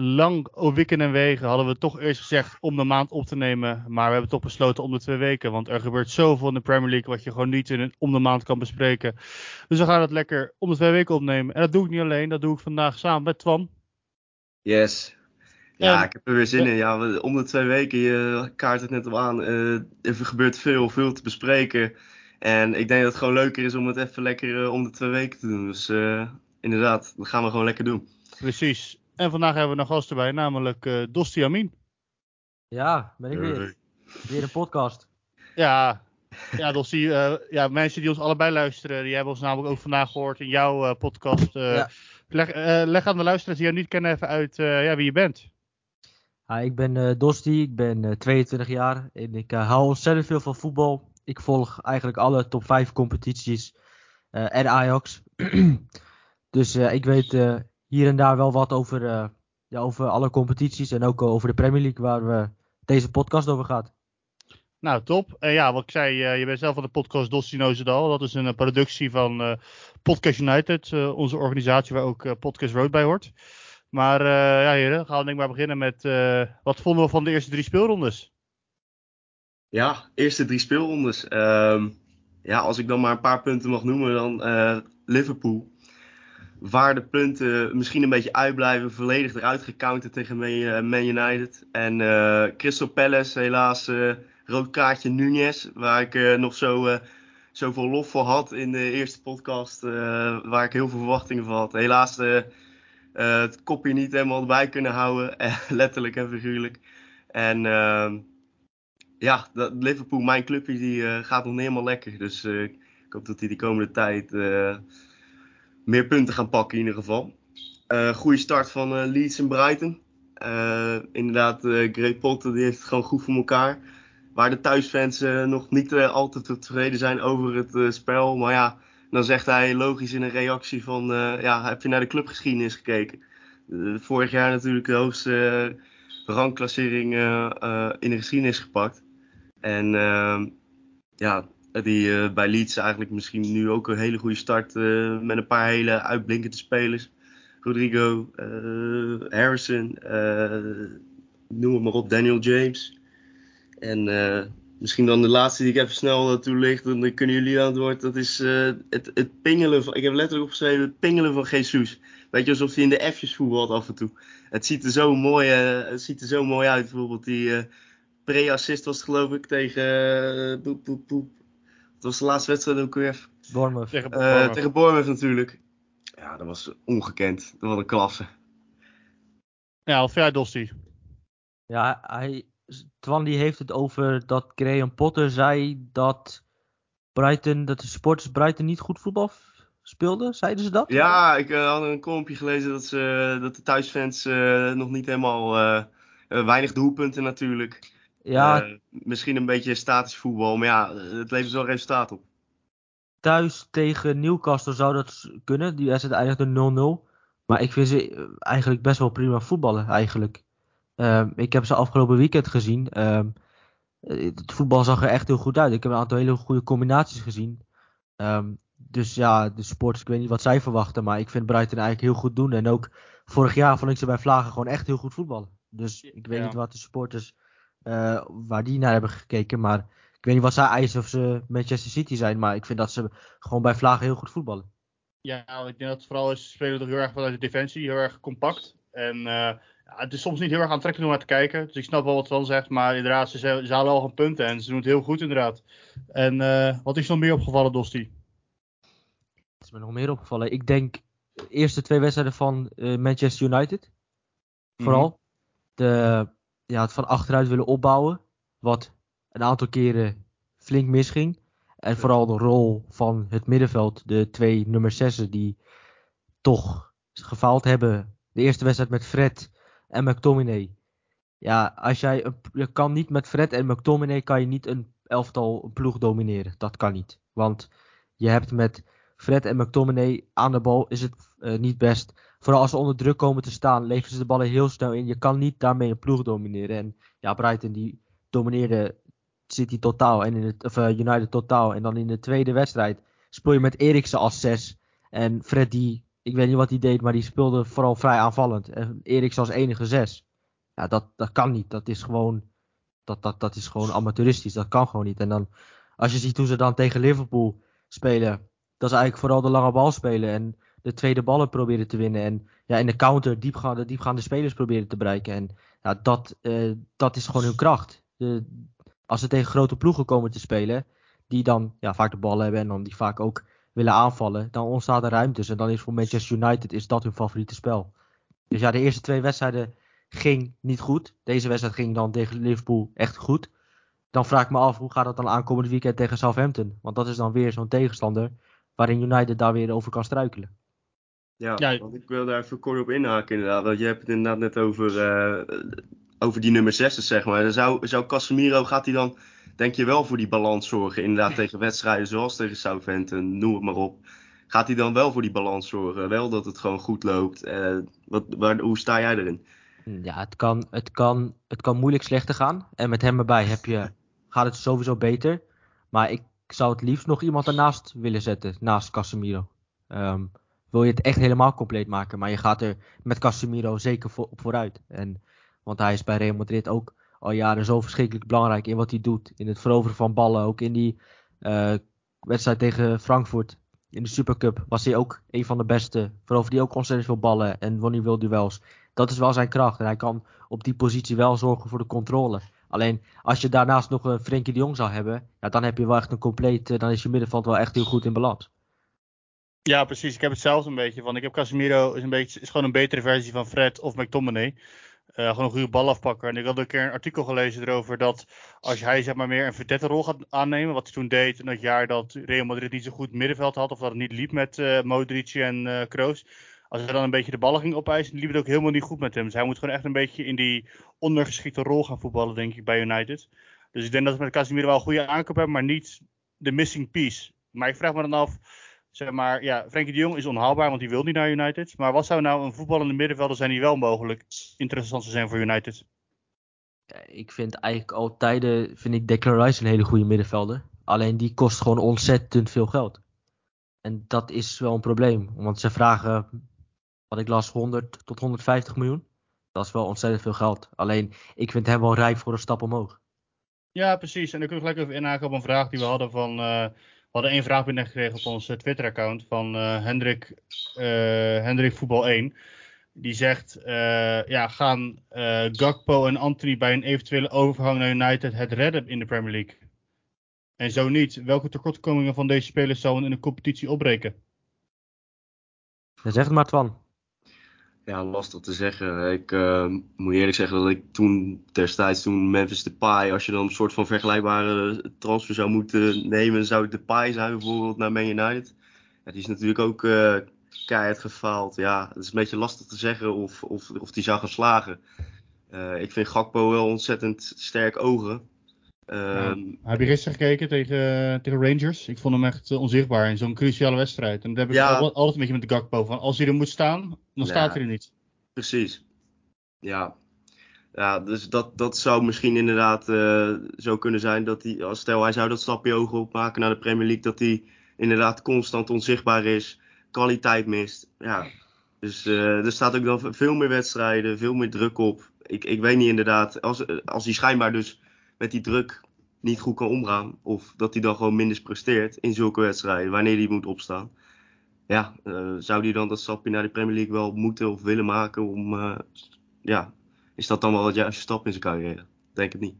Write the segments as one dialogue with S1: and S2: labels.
S1: lang wikken en wegen hadden we toch eerst gezegd om de maand op te nemen. Maar we hebben toch besloten om de twee weken. Want er gebeurt zoveel in de Premier League wat je gewoon niet in een, om de maand kan bespreken. Dus we gaan het lekker om de twee weken opnemen. En dat doe ik niet alleen, dat doe ik vandaag samen met Twan.
S2: Yes. Ja,
S1: En-
S2: ik heb er weer zin in. Ja, om de twee weken, je kaart het net al aan. eh, er gebeurt veel, veel te bespreken. En ik denk dat het gewoon leuker is om het even lekker eh, om de twee weken te doen. Dus eh, inderdaad, dat gaan we gewoon lekker doen.
S1: Precies. En vandaag hebben we een gast erbij, namelijk eh Dosti Amin.
S3: Ja, ben ik weer. Weer een podcast.
S1: Ja, ja, Dosti, eh, ja, mensen die ons allebei luisteren, die hebben ons namelijk ook vandaag gehoord in jouw eh, podcast. Eh,
S3: Ja.
S1: leg, eh, leg aan de luisteraars die jou niet kennen even uit eh, ja, wie je bent.
S3: Ja, ik ben eh Dosti, ik ben eh, 22 jaar en ik hou ontzettend veel van voetbal. Ik volg eigenlijk alle top 5 competities eh, en Ajax. dus eh, ik weet eh, hier en daar wel wat over, eh, ja, over alle competities en ook over de Premier League waar we deze podcast over gaat.
S1: Nou, top. En ja, wat ik zei, eh, je bent zelf van de podcast Dosti Nozendal. Dat is een productie van eh, Podcast United, eh, onze organisatie waar ook Podcast Road bij hoort. Maar eh, ja, heren, gaan we denk ik maar beginnen met eh, wat vonden we van de eerste drie speelrondes?
S2: Ja, eerste drie speelrondes. Ehm, ja, als ik dan maar een paar punten mag noemen, dan eh, Liverpool. Waar de punten misschien een beetje uitblijven, volledig eruit gecounterd tegen Man, eh, United. En eh, Crystal Palace, helaas eh rood kaartje Nunez, waar ik nog zo, zoveel lof voor had in de eerste podcast, waar ik heel veel verwachtingen van had. Helaas het kopje niet helemaal erbij kunnen houden, letterlijk en figuurlijk. En ehm, ja, dat Liverpool, mijn clubje, die gaat nog niet helemaal lekker. Dus ik hoop dat die de komende tijd meer punten gaan pakken in ieder geval. Eh goede start van eh, Leeds en Brighton. Eh, inderdaad, Greg Potter die heeft het gewoon goed voor elkaar. Waar de thuisfans nog niet altijd tevreden zijn over het spel. Maar ja, dan zegt hij logisch in een reactie van... ja, heb je naar de clubgeschiedenis gekeken? Vorig jaar natuurlijk de hoogste rangklassering in de geschiedenis gepakt. En ehm, ja, die eh, bij Leeds eigenlijk misschien nu ook een hele goede start eh, met een paar hele uitblinkende spelers. Rodrigo, eh, Harrison, eh, noem het maar op, Daniel James. En eh, misschien dan de laatste die ik even snel toelicht, dan kunnen jullie aan het woord. Dat is eh, het, het pingelen van, ik heb letterlijk opgeschreven, het pingelen van Jesus. Weet je, alsof hij in de F'jes voetbalt af en toe. Het ziet er zo mooi, eh, het ziet er zo mooi uit. Bijvoorbeeld die eh, pre-assist was geloof ik tegen, eh, poep, poep. Het was de laatste wedstrijd ook weer.
S3: Bournemouth.
S1: Tegen
S2: Eh,
S1: Bournemouth.
S2: tegen Bournemouth natuurlijk. Ja, dat was ongekend. Dat was een klasse.
S1: Ja, of jij Dosti?
S3: Ja, hij, Twan die heeft het over dat Graham Potter zei dat Brighton, dat de supporters Brighton niet goed voetbal speelden. Zeiden ze dat?
S2: Ja, ik eh, had een kolompje gelezen dat, ze, dat de thuisfans eh, nog niet helemaal... weinig doelpunten natuurlijk.
S3: Ja,
S2: Eh, misschien een beetje statisch voetbal. Maar ja, het levert wel resultaat op.
S3: thuis tegen Newcastle zou dat kunnen. Die wedstrijd eindigde 0-0. Maar ik vind ze eh, eigenlijk best wel prima voetballen eigenlijk. Ehm, ik heb ze afgelopen weekend gezien. Ehm, eh, het voetbal zag er echt heel goed uit. Ik heb een aantal hele goede combinaties gezien. Ehm, dus ja, de sports, ik weet niet wat zij verwachten. Maar ik vind Brighton eigenlijk heel goed doen. En ook vorig jaar vond ik ze bij Vlagen gewoon echt heel goed voetballen. Dus ik weet
S1: Ja.
S3: niet wat de supporters, eh, waar die naar hebben gekeken. Maar ik weet niet wat zij eisen of ze Manchester City zijn. Maar ik vind dat ze gewoon bij Vlagen heel goed voetballen.
S1: Ja, ik denk dat vooral is, ze spelen toch heel erg vanuit de defensie, heel erg compact. En eh, ja, het is soms niet heel erg aantrekkelijk om naar te kijken. Dus ik snap wel wat Twan zegt, maar inderdaad, ze, ze halen al een punten en ze doen het heel goed inderdaad. En eh, wat is nog meer opgevallen, Dosti?
S3: Dat is me nog meer opgevallen. Ik denk de eerste twee wedstrijden van Manchester United. Vooral. De, ja, het van achteruit willen opbouwen. Wat een aantal keren flink misging. En vooral de rol van het middenveld. De twee nummer 6 die toch gefaald hebben. De eerste wedstrijd met Fred en McTominay. ja, als jij een, je kan niet met Fred en McTominay kan je niet een elftal een ploeg domineren. Dat kan niet. Want je hebt met Fred en McTominay aan de bal is het eh, niet best. Vooral als ze onder druk komen te staan, leveren ze de ballen heel snel in. Je kan niet daarmee een ploeg domineren. En ja, Brighton die domineerde City totaal en in het, of, eh, United totaal. En dan in de tweede wedstrijd speel je met Eriksen als 6. En Fred die, ik weet niet wat hij deed, maar die speelde vooral vrij aanvallend. En Eriksen als enige 6. Ja, dat, dat kan niet. Dat is gewoon, dat, dat, dat is gewoon amateuristisch. Dat kan gewoon niet. En dan, als je ziet hoe ze dan tegen Liverpool spelen, dat is eigenlijk vooral de lange bal spelen. En de tweede ballen proberen te winnen. En ja, in de counter diepgaande, diepgaande spelers proberen te bereiken. En ja, dat, eh, dat is gewoon hun kracht. De, als ze tegen grote ploegen komen te spelen, die dan ja, vaak de bal hebben en dan die vaak ook willen aanvallen, dan ontstaat er ruimtes. En dan is voor Manchester United is dat hun favoriete spel. Dus ja, de eerste twee wedstrijden ging niet goed. Deze wedstrijd ging dan tegen Liverpool echt goed. Dan vraag ik me af, hoe gaat dat dan aankomend weekend tegen Southampton? Want dat is dan weer zo'n tegenstander waarin United daar weer over kan struikelen.
S2: Ja,
S1: Ja.
S2: want ik wil daar even kort op inhaken inderdaad. Want je hebt het inderdaad net over, eh, over die nummer 6, zeg maar. Dan zou, zou Casemiro, gaat hij dan, denk je wel voor die balans zorgen? Inderdaad tegen wedstrijden zoals tegen Southampton, noem het maar op. Gaat hij dan wel voor die balans zorgen? Wel dat het gewoon goed loopt. Eh, wat, waar, hoe sta jij erin?
S3: Ja, het kan, het, kan, het kan moeilijk slechter gaan. En met hem erbij heb je, gaat het sowieso beter. Maar ik zou het liefst nog iemand ernaast willen zetten, naast Casemiro. Ehm, wil je het echt helemaal compleet maken. Maar je gaat er met Casemiro zeker voor, op vooruit. En, want hij is bij Real Madrid ook al jaren zo verschrikkelijk belangrijk in wat hij doet. In het veroveren van ballen. Ook in die eh, wedstrijd tegen Frankfurt in de Supercup was hij ook een van de beste. Veroverde hij ook ontzettend veel ballen en won hij veel duels. Dat is wel zijn kracht. En hij kan op die positie wel zorgen voor de controle. Alleen als je daarnaast nog een Frenkie de Jong zou hebben, ja, dan heb je wel echt een compleet. eh, Dan is je middenveld wel echt heel goed in balans.
S1: Ja, precies. Ik heb hetzelfde een beetje. Van, ik heb Casemiro is, een beetje, is gewoon een betere versie van Fred of McTominay. Eh, gewoon een goede balafpakker. En ik had een keer een artikel gelezen erover dat als hij zeg maar meer een verdette rol gaat aannemen, wat hij toen deed in dat jaar dat Real Madrid niet zo goed middenveld had, of dat het niet liep met eh Modric en eh Kroos. Als hij dan een beetje de ballen ging opeisen, liep het ook helemaal niet goed met hem. Dus hij moet gewoon echt een beetje in die ondergeschikte rol gaan voetballen, denk ik, bij United. Dus ik denk dat we met Casemiro wel een goede aankoop hebben, maar niet de missing piece. Maar ik vraag me dan af, zeg maar, ja, Frenkie de Jong is onhaalbaar, want die wil niet naar United. Maar wat zou nou een voetballende middenvelder zijn die wel mogelijk interessant zou zijn voor United?
S3: Ja, Ik vind eigenlijk altijd, eh, vind ik Declan Rice een hele goede middenvelder. Alleen die kost gewoon ontzettend veel geld. En dat is wel een probleem. Want ze vragen, wat ik las, 100 tot 150 miljoen. Dat is wel ontzettend veel geld. Alleen, ik vind hem wel rijp voor een stap omhoog.
S1: Ja, precies. En dan kunnen we gelijk even inhaken op een vraag die we hadden van... eh, hadden één vraag binnengekregen op ons eh, Twitter-account van eh, Hendrik, eh, Hendrik Voetbal 1. Die zegt, eh, ja, gaan eh, Gakpo en Anthony bij een eventuele overgang naar United het redden in de Premier League? En zo niet, welke tekortkomingen van deze spelers zouden in de competitie opbreken?
S3: Zeg het maar, Twan.
S2: Ja, lastig te zeggen. Ik eh, moet eerlijk zeggen dat ik toen destijds, toen Memphis Depay, als je dan een soort van vergelijkbare transfer zou moeten nemen, zou het Depay zijn bijvoorbeeld naar Man United. Ja, die is natuurlijk ook eh, keihard gefaald. Ja, het is een beetje lastig te zeggen of, of, of die zou gaan slagen. Eh, ik vind Gakpo wel ontzettend sterk ogen. Ehm,
S1: Heb je gisteren gekeken tegen, tegen Rangers? Ik vond hem echt eh, onzichtbaar in zo'n cruciale wedstrijd. En dat heb ik
S2: Ja.
S1: altijd een beetje met de Gakpo. Van als hij er moet staan, dan
S2: Ja.
S1: staat hij er niet.
S2: Precies. Ja. Ja, dus dat, dat zou misschien inderdaad eh, zo kunnen zijn dat hij, als stel hij zou dat stapje hoger opmaken naar de Premier League, dat hij inderdaad constant onzichtbaar is, kwaliteit mist. Ja. Dus eh, er staat ook dan veel meer wedstrijden, veel meer druk op. Ik, ik weet niet inderdaad, als, als hij schijnbaar dus met die druk niet goed kan omgaan, of dat hij dan gewoon minder presteert in zulke wedstrijden, wanneer hij moet opstaan. Ja, eh, zou hij dan dat stapje naar de Premier League wel moeten of willen maken om, eh, ja, is dat dan wel het juiste stap in zijn carrière? Denk het niet.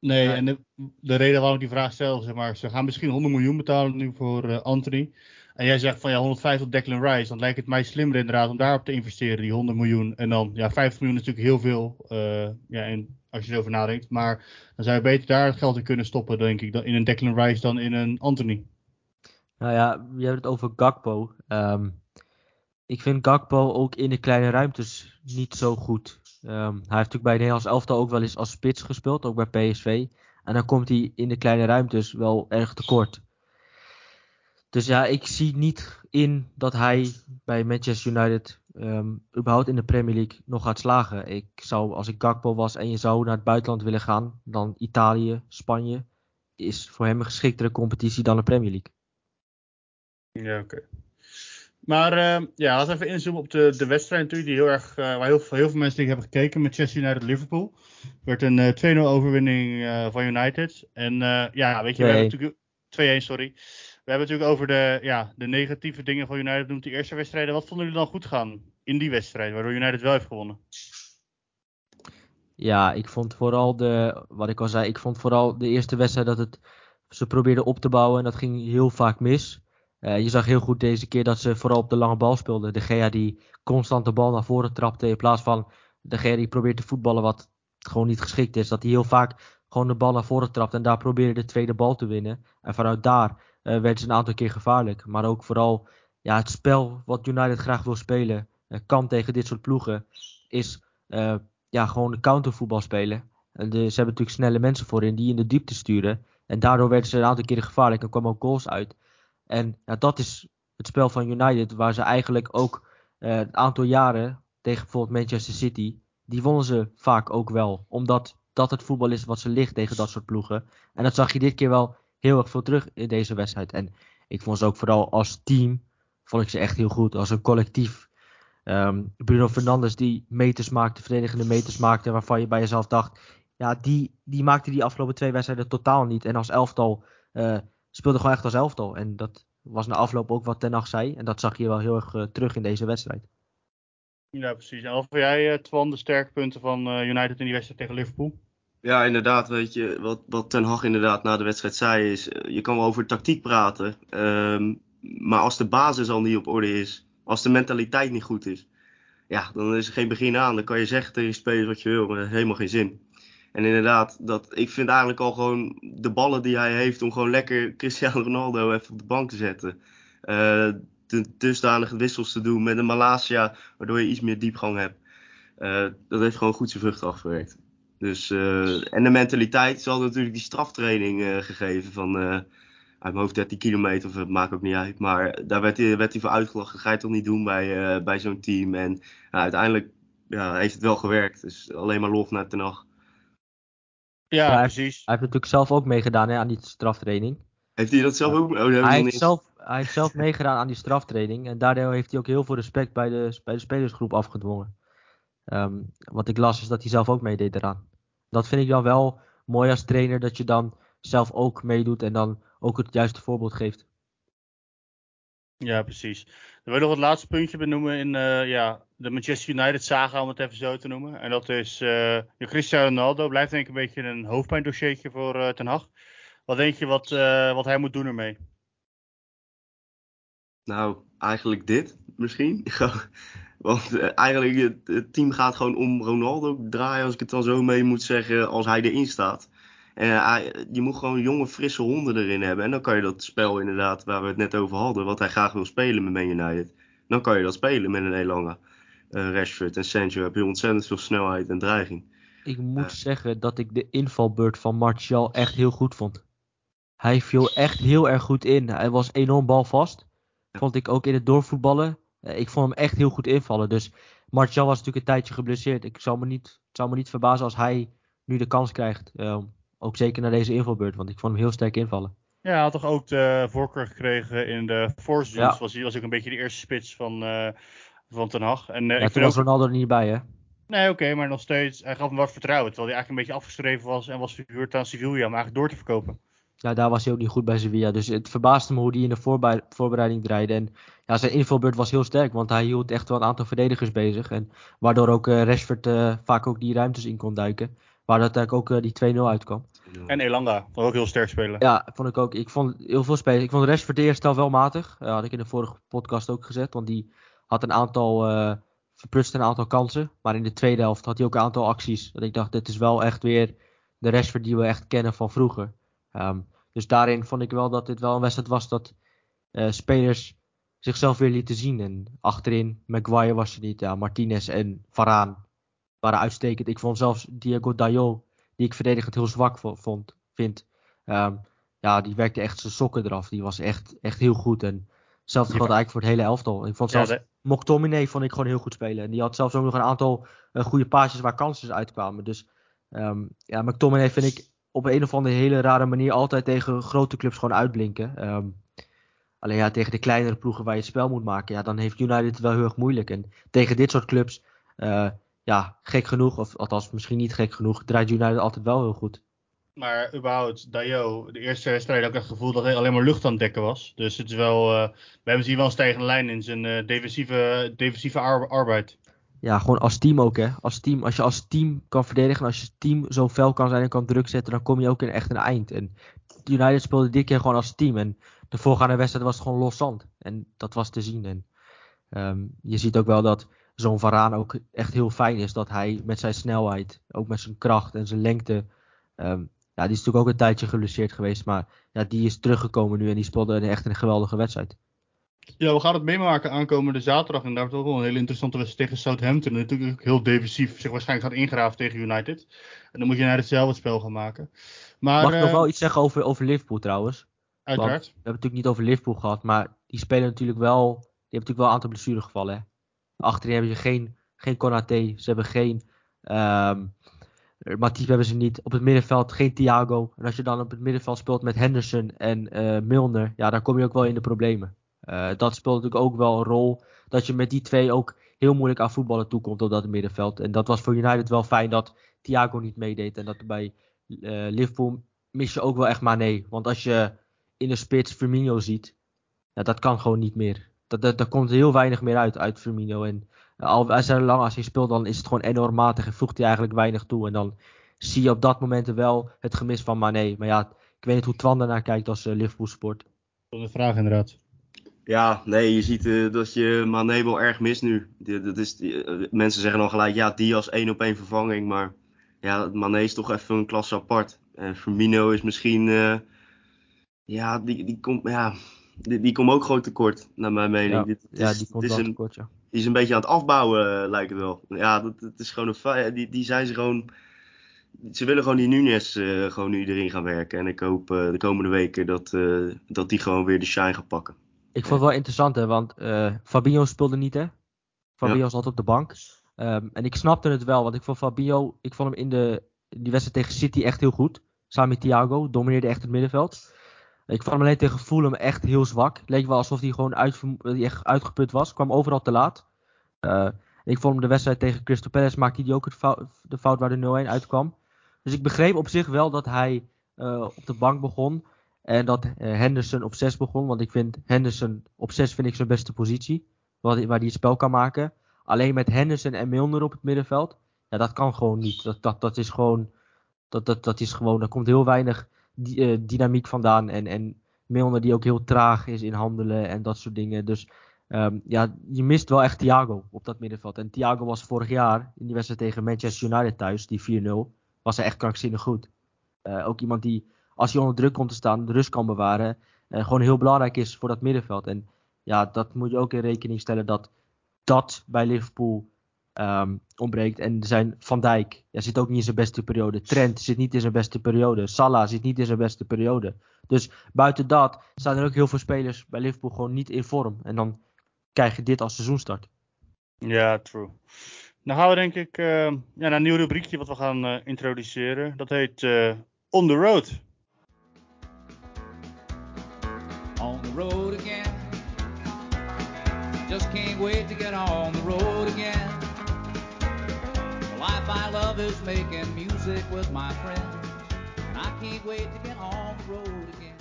S1: Nee,
S3: Ja.
S1: en de, de reden waarom ik die vraag stel, zeg maar, ze gaan misschien 100 miljoen betalen nu voor eh, Anthony. En jij zegt van ja, 150 op Declan Rice. Dan lijkt het mij slimmer inderdaad om daarop te investeren, die 100 miljoen. En dan, ja, 50 miljoen is natuurlijk heel veel, eh, ja, en als je erover nadenkt. Maar dan zou je beter daar het geld in kunnen stoppen, denk ik, dan in een Declan Rice dan in een Anthony.
S3: Nou ja, je hebt het over Gakpo. Ehm, ik vind Gakpo ook in de kleine ruimtes niet zo goed. Ehm, hij heeft natuurlijk bij Nederlands elftal ook wel eens als spits gespeeld, ook bij PSV. En dan komt hij in de kleine ruimtes wel erg tekort. Dus ja, ik zie niet in dat hij bij Manchester United ehm, überhaupt in de Premier League nog gaat slagen. Ik zou, als ik Gakpo was en je zou naar het buitenland willen gaan, dan Italië, Spanje, is voor hem een geschiktere competitie dan de Premier League.
S1: Ja, oké. Maar eh, ja, laten we even inzoomen op de, de wedstrijd natuurlijk, die heel erg, uh, waar heel veel, heel veel mensen tegen hebben gekeken. Manchester United-Liverpool. Het werd een uh, 2-0 overwinning van United. En ja, weet je, we hebben natuurlijk... 2-1, sorry. We hebben natuurlijk over de, ja, de negatieve dingen van United noemt die eerste wedstrijden. Wat vonden jullie dan goed gaan in die wedstrijd, waardoor United wel heeft gewonnen?
S3: Ja, ik vond vooral de, wat ik al zei, ik vond vooral de eerste wedstrijd dat het, ze probeerden op te bouwen en dat ging heel vaak mis. Uh, je zag heel goed deze keer dat ze vooral op de lange bal speelden. De Gea die constant de bal naar voren trapte in plaats van de Gea die probeert te voetballen wat gewoon niet geschikt is. Dat hij heel vaak gewoon de bal naar voren trapt en daar probeerde de tweede bal te winnen. En vanuit daar uh, werden ze een aantal keer gevaarlijk. Maar ook vooral ja, het spel wat United graag wil spelen, uh, kan tegen dit soort ploegen, is ja, gewoon countervoetbal spelen. En ze hebben natuurlijk snelle mensen voorin die in de diepte sturen. En daardoor werden ze een aantal keren gevaarlijk en kwamen ook goals uit. En ja, dat is het spel van United, waar ze eigenlijk ook een aantal jaren tegen bijvoorbeeld Manchester City, die wonnen ze vaak ook wel. Omdat dat het voetbal is wat ze ligt tegen dat soort ploegen. En dat zag je dit keer wel heel erg veel terug in deze wedstrijd. En ik vond ze ook vooral als team, vond ik ze echt heel goed. Als een collectief. Um, Bruno Fernandes die meters maakte, verdedigende meters maakte, waarvan je bij jezelf dacht, ja, die, die maakte die afgelopen twee wedstrijden totaal niet. En als elftal uh, speelde gewoon echt als elftal. En dat was na afloop ook wat Ten Hag zei. En dat zag je wel heel erg uh, terug in deze wedstrijd.
S1: Ja, precies. En of jij, uh, Twan, de sterke punten van United in die wedstrijd tegen Liverpool?
S2: Ja, inderdaad. Weet je, wat, wat Ten Hag inderdaad na de wedstrijd zei is... je kan wel over tactiek praten. Um, maar als de basis al niet op orde is... als de mentaliteit niet goed is... ja, dan is er geen begin aan. Dan kan je zeggen tegen spelers wat je wil, maar dat heeft helemaal geen zin. En inderdaad, dat, ik vind eigenlijk al gewoon de ballen die hij heeft om gewoon lekker Cristiano Ronaldo even op de bank te zetten. Uh, de dusdanige wissels te doen met een Malasia, waardoor je iets meer diepgang hebt. Uh, dat heeft gewoon goed zijn vruchten afgewerkt. Dus, uh, en de mentaliteit, ze hadden natuurlijk die straftraining gegeven van uit mijn hoofd 13 kilometer, of het maakt ook niet uit. Maar daar werd hij, werd hij voor uitgelachen. Dat ga je toch niet doen bij, bij zo'n team. En uiteindelijk ja, heeft het wel gewerkt. Dus alleen maar lof naar Ten Hag.
S1: Ja,
S3: hij,
S1: precies.
S3: Hij heeft natuurlijk zelf ook meegedaan hè, aan die straftraining.
S2: Heeft hij dat zelf ook? Oh,
S3: hij, heeft zelf, hij heeft zelf meegedaan aan die straftraining. En daardoor heeft hij ook heel veel respect bij de, bij de spelersgroep afgedwongen. Um, wat ik las is dat hij zelf ook meedeed eraan. Dat vind ik dan wel mooi als trainer dat je dan zelf ook meedoet en dan ook het juiste voorbeeld geeft.
S1: Ja, precies. Dan wil ik nog het laatste puntje benoemen in uh, ja, de Manchester United saga, om het even zo te noemen. En dat is uh, Cristiano Ronaldo. Blijft denk ik een beetje een hoofdpijndossiertje voor uh, Ten Hag. Wat denk je wat, wat hij moet doen ermee?
S2: Nou, eigenlijk dit misschien. Want eigenlijk het, het team gaat gewoon om Ronaldo draaien, als ik het dan zo mee moet zeggen, als hij erin staat. En hij, je moet gewoon jonge, frisse honden erin hebben. En dan kan je dat spel inderdaad, waar we het net over hadden, wat hij graag wil spelen met Man United. Dan kan je dat spelen met een Elanga. Uh, Rashford en Sancho heb je ontzettend veel snelheid en dreiging.
S3: Ik moet uh, zeggen dat ik de invalbeurt van Martial echt heel goed vond. Hij viel echt heel erg goed in. Hij was enorm balvast. Vond ik ook in het doorvoetballen. Uh, ik vond hem echt heel goed invallen. Dus Martial was natuurlijk een tijdje geblesseerd. Ik zou me niet, het zou me niet verbazen als hij nu de kans krijgt. ook zeker naar deze invalbeurt, want ik vond hem heel sterk invallen.
S1: Ja, hij had toch ook de voorkeur gekregen in de Force ja. was hij was ook een beetje de eerste spits van, uh, van Ten Hag. En, uh,
S3: ja,
S1: ik
S3: toen was ook... Ronaldo er niet bij, hè?
S1: Nee, oké, okay, maar nog steeds, hij gaf hem wat vertrouwen. Terwijl hij eigenlijk een beetje afgeschreven was en was verhuurd aan Sevilla om eigenlijk door te verkopen.
S3: Ja, daar was hij ook niet goed bij Sevilla. Dus het verbaasde me hoe hij in de voorbereiding draaide. En ja, zijn invalbeurt was heel sterk, want hij hield echt wel een aantal verdedigers bezig. En waardoor ook uh, Rashford vaak ook die ruimtes in kon duiken. Waar uiteindelijk ook die 2-0 uitkwam.
S1: En Elanga, vond ook heel sterk spelen.
S3: Ja, vond ik ook. Ik vond heel veel spelen. Ik vond voor de eerste helft wel matig. Dat had ik in de vorige podcast ook gezet. Want die had een aantal, verprutste een aantal kansen. Maar in de tweede helft had hij ook een aantal acties. Dat ik dacht, dit is wel echt weer de Rashford die we echt kennen van vroeger. Um, dus daarin vond ik wel dat dit wel een wedstrijd was dat uh, spelers zichzelf weer lieten zien. En achterin, Maguire was er niet. Ja, Martinez en Varaan waren uitstekend. Ik vond zelfs Diego Dallo, die ik verdedigend heel zwak vo- vond, vind. ehm, ja, die werkte echt zijn sokken eraf. Die was echt, echt heel goed. En hetzelfde
S1: Ja.
S3: geldt eigenlijk voor het hele elftal. Ik vond
S1: Ja,
S3: zelfs McTominay vond ik gewoon heel goed spelen. En die had zelfs ook nog een aantal eh, goede paasjes waar kansen uitkwamen. Dus ehm, ja, McTominay vind ik op een of andere hele rare manier altijd tegen grote clubs gewoon uitblinken. Ehm, alleen ja, tegen de kleinere ploegen waar je het spel moet maken, ja, dan heeft United het wel heel erg moeilijk. En tegen dit soort clubs, eh, ja, gek genoeg, of althans misschien niet gek genoeg, draait United altijd wel heel goed.
S1: Maar überhaupt, Dayo, de eerste wedstrijd had ik het gevoel dat hij alleen maar lucht aan het dekken was. Dus het is wel, eh, we hebben zien wel een stijgende lijn in zijn eh, defensieve, defensieve ar- arbeid.
S3: Ja, gewoon als team ook, hè. Als, team, als je als team kan verdedigen en als je team zo fel kan zijn en kan druk zetten, dan kom je ook in echt een eind. En United speelde dit keer gewoon als team. En de voorgaande wedstrijd was het gewoon los zand. En dat was te zien. En ehm, je ziet ook wel dat zo'n Varaan ook echt heel fijn is. Dat hij met zijn snelheid, ook met zijn kracht en zijn lengte. ehm, ja, die is natuurlijk ook een tijdje geblesseerd geweest. Maar ja, die is teruggekomen nu en die speelde echt een geweldige wedstrijd.
S1: Ja, we gaan het meemaken aankomende zaterdag. En daar wordt ook wel een hele interessante wedstrijd tegen Southampton. Natuurlijk ook heel defensief zich waarschijnlijk gaat ingraven tegen United. En dan moet je naar hetzelfde spel gaan maken. Maar
S3: Mag ik nog
S1: eh,
S3: wel iets zeggen over, over Liverpool trouwens?
S1: uiteraard.
S3: We hebben het natuurlijk niet over Liverpool gehad, maar die spelen natuurlijk wel. Die hebben natuurlijk wel een aantal blessuregevallen. Hè? Achterin hebben ze geen, geen Konaté, ze hebben geen. ehm Matip hebben ze niet. Op het middenveld geen Thiago. En als je dan op het middenveld speelt met Henderson en eh, Milner, ja, dan kom je ook wel in de problemen. Eh, dat speelt natuurlijk ook wel een rol. Dat je met die twee ook heel moeilijk aan voetballen toekomt op dat middenveld. En dat was voor United wel fijn dat Thiago niet meedeed. En dat bij eh, Liverpool mis je ook wel echt Mané. Want als je in de spits Firmino ziet, dat kan gewoon niet meer. Dat, dat, komt heel weinig meer uit, uit Firmino. En eh, al als hij lang als hij speelt, dan is het gewoon enorm matig en voegt hij eigenlijk weinig toe. En dan zie je op dat moment wel het gemis van Mané. Maar ja, ik weet niet hoe Twan daarnaar kijkt als Liverpool sport.
S1: Dat een vraag inderdaad.
S2: Ja, nee, je ziet eh, dat je Mané wel erg mist nu. Dat is, die- eh, mensen zeggen dan gelijk, ja, die als één op één vervanging. Maar ja, Mané is toch even een klasse apart. En Firmino is misschien, eh, ja, die, die komt, ja, die, die komt ook gewoon tekort, naar mijn mening.
S3: Ja,
S2: Dit- het
S3: ja
S2: is-
S3: die komt wel
S2: een,
S3: tekort, ja.
S2: die is een beetje aan het afbouwen, lijkt het wel. Ja, dat, dat is gewoon een. Die, die zijn ze gewoon. Ze willen gewoon die Nunes gewoon nu erin gaan werken. En ik hoop de komende weken dat, dat die gewoon weer de shine gaat pakken.
S3: Ik vond het wel interessant, hè, want eh Fabinho speelde niet, hè? Fabinho zat op de bank. Ehm, en ik snapte het wel, want ik vond Fabinho, ik vond hem in de die wedstrijd tegen City echt heel goed. Samen met Thiago, domineerde echt het middenveld. Ik vond hem alleen tegen Fulham echt heel zwak. Leek wel alsof hij gewoon hij echt uitgeput was. Kwam overal te laat. Eh, ik vond hem de wedstrijd tegen Crystal Palace maakte hij ook het fout, de fout waar de 0-1 uitkwam. Dus ik begreep op zich wel dat hij eh, op de bank begon. En dat eh, Henderson op 6 begon. Want ik vind Henderson op 6 vind ik zijn beste positie. Waar hij, het spel kan maken. Alleen met Henderson en Milner op het middenveld. Ja, dat kan gewoon niet. Dat, dat, dat is gewoon. Dat, dat, dat is gewoon. Er komt heel weinig eh, dynamiek vandaan. En, en Milner die ook heel traag is in handelen en dat soort dingen. Dus ehm, ja, je mist wel echt Thiago op dat middenveld. En Thiago was vorig jaar in die wedstrijd tegen Manchester United thuis, die 4-0, was hij echt krankzinnig goed. Eh, ook iemand die, als hij onder druk komt te staan, de rust kan bewaren. eh, gewoon heel belangrijk is voor dat middenveld. En ja, dat moet je ook in rekening stellen dat dat bij Liverpool ehm, ontbreekt. En zijn Van Dijk ja, zit ook niet in zijn beste periode. Trent zit niet in zijn beste periode. Salah zit niet in zijn beste periode. Dus buiten dat staan er ook heel veel spelers bij Liverpool gewoon niet in vorm. En dan krijg je dit als seizoenstart.
S1: Ja, true. Dan gaan we denk ik eh, ja, naar een nieuw rubriekje wat we gaan eh, introduceren. Dat heet On the Road.
S4: Road again. Just can't wait to get on the road again. The life I love is making music with my friends. And I can't wait to get on the road again.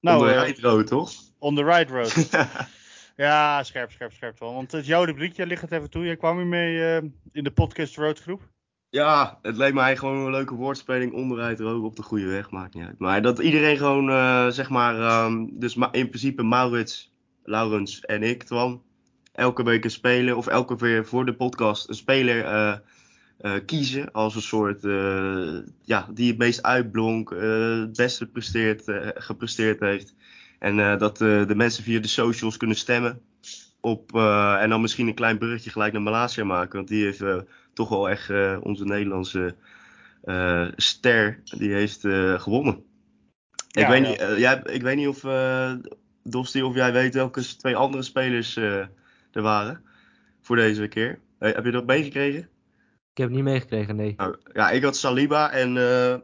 S1: Nou,
S2: Onder
S1: eh,
S2: Rijtrood, toch?
S1: On the Right Road. ja, scherp, scherp, scherp wel. Want het is jouw rubriekje, ligt het even toe. Jij kwam hiermee eh in de podcast Road groep.
S2: Ja, het leek mij gewoon een leuke woordspeling. Onderuit rook op de goede weg, maakt niet uit. Maar dat iedereen gewoon, eh, zeg maar, ehm, dus in principe Maurits, Laurens en ik, Twan, elke week een speler, of elke keer voor de podcast een speler eh, eh, kiezen als een soort, ja, die het meest uitblonk, het beste presteert, gepresteerd heeft. En dat de mensen via de socials kunnen stemmen. op, en dan misschien een klein bruggetje gelijk naar Malaysia maken. Want die heeft toch wel echt eh, onze Nederlandse eh, ster, die heeft eh, gewonnen.
S1: Ja,
S2: ik, weet
S1: ja.
S2: niet, jij, ik weet niet of, eh Dosti, of jij weet welke twee andere spelers eh, er waren voor deze keer. Heb je dat meegekregen?
S3: Ik heb het niet meegekregen, nee.
S2: Nou, ja, ik had Saliba en... eh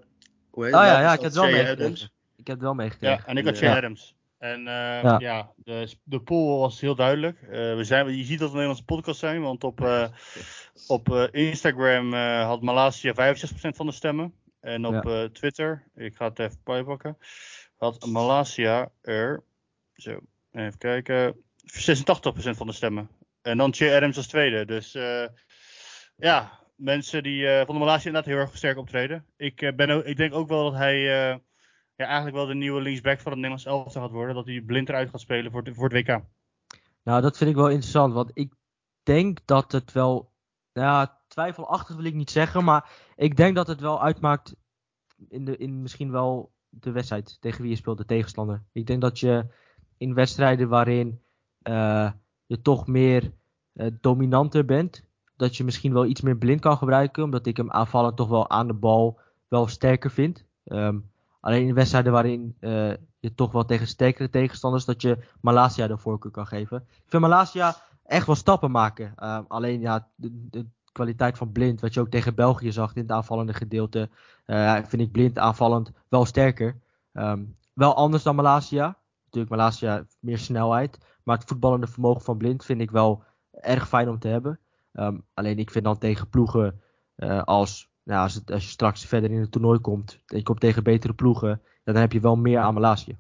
S2: hoe heet
S3: Oh ja, ja,
S2: Dat
S3: ik heb het wel meegekregen.
S2: Adams.
S3: Ik heb het wel meegekregen.
S1: Ja, en ik had
S2: Ja.
S1: Jay Adams. En eh,
S3: Ja.
S1: ja, de, de pool was heel duidelijk. Eh, we zijn, je ziet dat we een Nederlandse podcast zijn, want op, eh, op Instagram had Malaysia 65% van de stemmen. En op
S3: Ja.
S1: Twitter, ik ga het even bijpakken, had Malaysia er, zo, even kijken, 86% van de stemmen. En dan Jay Adams als tweede. Dus ja, mensen die vonden Malaysia inderdaad heel erg sterk optreden. Ik, ben ook, ik denk ook wel dat hij ja, eigenlijk wel de nieuwe linksback van het Nederlands elftal gaat worden. Dat hij blind eruit gaat spelen voor, het- voor het WK.
S3: Nou, dat vind ik wel interessant, want ik denk dat het wel, ja, twijfelachtig wil ik niet zeggen, maar ik denk dat het wel uitmaakt in, de, in misschien wel de wedstrijd tegen wie je speelt, de tegenstander. Ik denk dat je in wedstrijden waarin eh, je toch meer eh, dominanter bent, dat je misschien wel iets meer blind kan gebruiken, omdat ik hem aanvallend toch wel aan de bal wel sterker vind. Ehm, alleen in wedstrijden waarin eh, je toch wel tegen sterkere tegenstanders, dat je Malaysia de voorkeur kan geven. Ik vind Malaysia echt wel stappen maken. Ehm, alleen ja, de, de kwaliteit van Blind, wat je ook tegen België zag in het aanvallende gedeelte, eh, vind ik Blind aanvallend wel sterker. Ehm, wel anders dan Malaysia. Natuurlijk Malaysia meer snelheid, maar het voetballende vermogen van Blind vind ik wel erg fijn om te hebben. Ehm, alleen ik vind dan tegen ploegen eh, als, nou, als, het, als je straks verder in het toernooi komt, en je komt tegen betere ploegen, dan heb je wel meer aan Malaysia.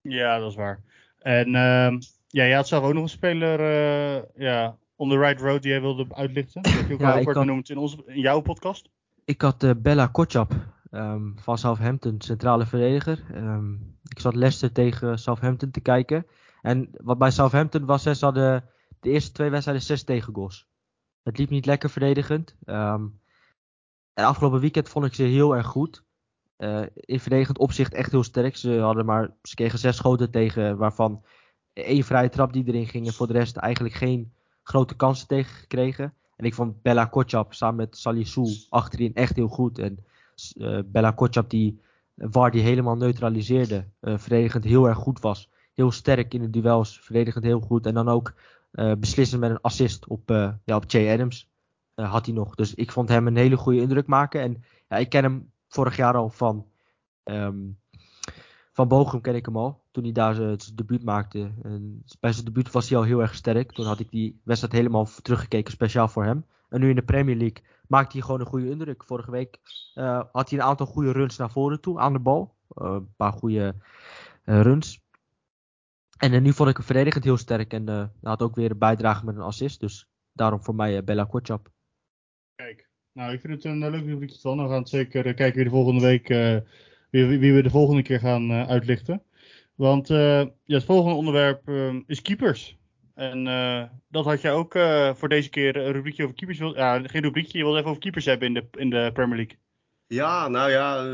S1: Ja, dat is waar. En ehm, ja, jij had zelf ook nog een speler eh, ja, on the right road die jij wilde uitlichten. Dat heb je ook
S3: Ja,
S1: al kort
S3: had-
S1: benoemd in, onze, in jouw podcast.
S3: Ik had eh, Bella Kotschap ehm, van Southampton, centrale verdediger. Ehm, ik zat Leicester tegen Southampton te kijken. En wat bij Southampton was, ze hadden de eerste twee wedstrijden zes tegengoals. Het liep niet lekker verdedigend. En afgelopen weekend vond ik ze heel erg goed. Eh, in verdedigend opzicht echt heel sterk. Ze hadden maar, ze kregen zes schoten tegen, waarvan één vrije trap die erin ging. En voor de rest eigenlijk geen grote kansen tegen gekregen. En ik vond Bella Kotschap samen met Salissou achterin echt heel goed. En eh, Bella Kotschap die War die helemaal neutraliseerde. eh, verdedigend heel erg goed was. Heel sterk in de duels. Verdedigend heel goed. En dan ook eh beslissend met een assist op, ja, op Jay Adams. Eh, had hij nog. Dus ik vond hem een hele goede indruk maken. En ja, ik ken hem vorig jaar al van... ehm, van Bochum ken ik hem al. Toen hij daar zijn debuut maakte. En bij zijn debuut was hij al heel erg sterk. Toen had ik die wedstrijd helemaal teruggekeken, speciaal voor hem. En nu in de Premier League maakt hij gewoon een goede indruk. Vorige week eh, had hij een aantal goede runs naar voren toe aan de bal. Eh, een paar goede runs. En nu vond ik hem verdedigend heel sterk. En had ook weer een bijdrage met een assist. Dus daarom voor mij Bella Kotschap.
S1: Kijk, nou ik vind het een uh, leuk rubriekje van. We gaan zeker uh, kijken wie de volgende week, uh, wie, wie, we de volgende keer gaan uh, uitlichten. Want ja, het volgende onderwerp is keepers. En dat had jij ook voor deze keer een rubriekje over keepers. Wil, ja, geen rubriekje, je wilde even over keepers hebben in de, in de Premier League.
S2: Ja, nou ja,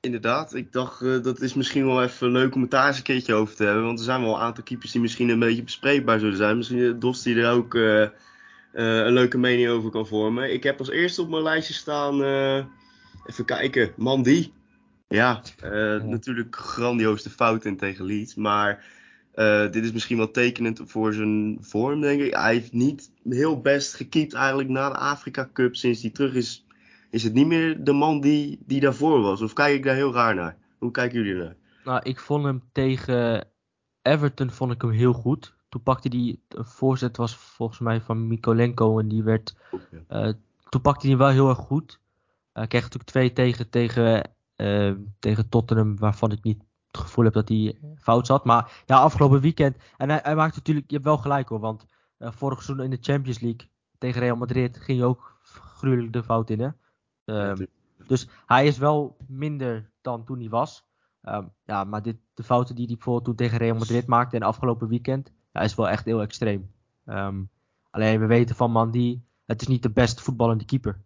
S2: inderdaad. Ik dacht dat is misschien wel even leuk om het daar eens een keertje over te hebben. Want er zijn wel een aantal keepers die misschien een beetje bespreekbaar zullen zijn. Misschien Dos die er ook een leuke mening over kan vormen. Ik heb als eerste op mijn lijstje staan, even kijken, Mandy. Ja, ja, natuurlijk grandioos de fout in tegen Leeds. Maar uh, dit is misschien wel tekenend voor zijn vorm, denk ik. Hij heeft niet heel best gekiept eigenlijk na de Afrika Cup. Sinds hij terug is, is het niet meer de man die, die daarvoor was. Of kijk ik daar heel raar naar? Hoe kijken jullie naar?
S3: Nou, ik vond hem tegen Everton vond ik hem heel goed. Toen pakte hij, een voorzet was volgens mij van Mikolenko en die werd, uh, toen pakte hij hem wel heel erg goed. Hij kreeg natuurlijk twee tegen, tegen, uh, tegen Tottenham, waarvan ik niet het gevoel heb dat hij fout zat. Maar ja, afgelopen weekend, en hij, hij maakt natuurlijk, je hebt wel gelijk hoor, want uh, vorig seizoen in de Champions League tegen Real Madrid ging je ook gruwelijk de fout in hè. Um, dus hij is wel minder dan toen hij was. Um, ja, maar dit, de fouten die hij bijvoorbeeld toen tegen Real Madrid maakte en afgelopen weekend, ja, is wel echt heel extreem. Um, alleen we weten van Mandy, het is niet de best voetballende keeper.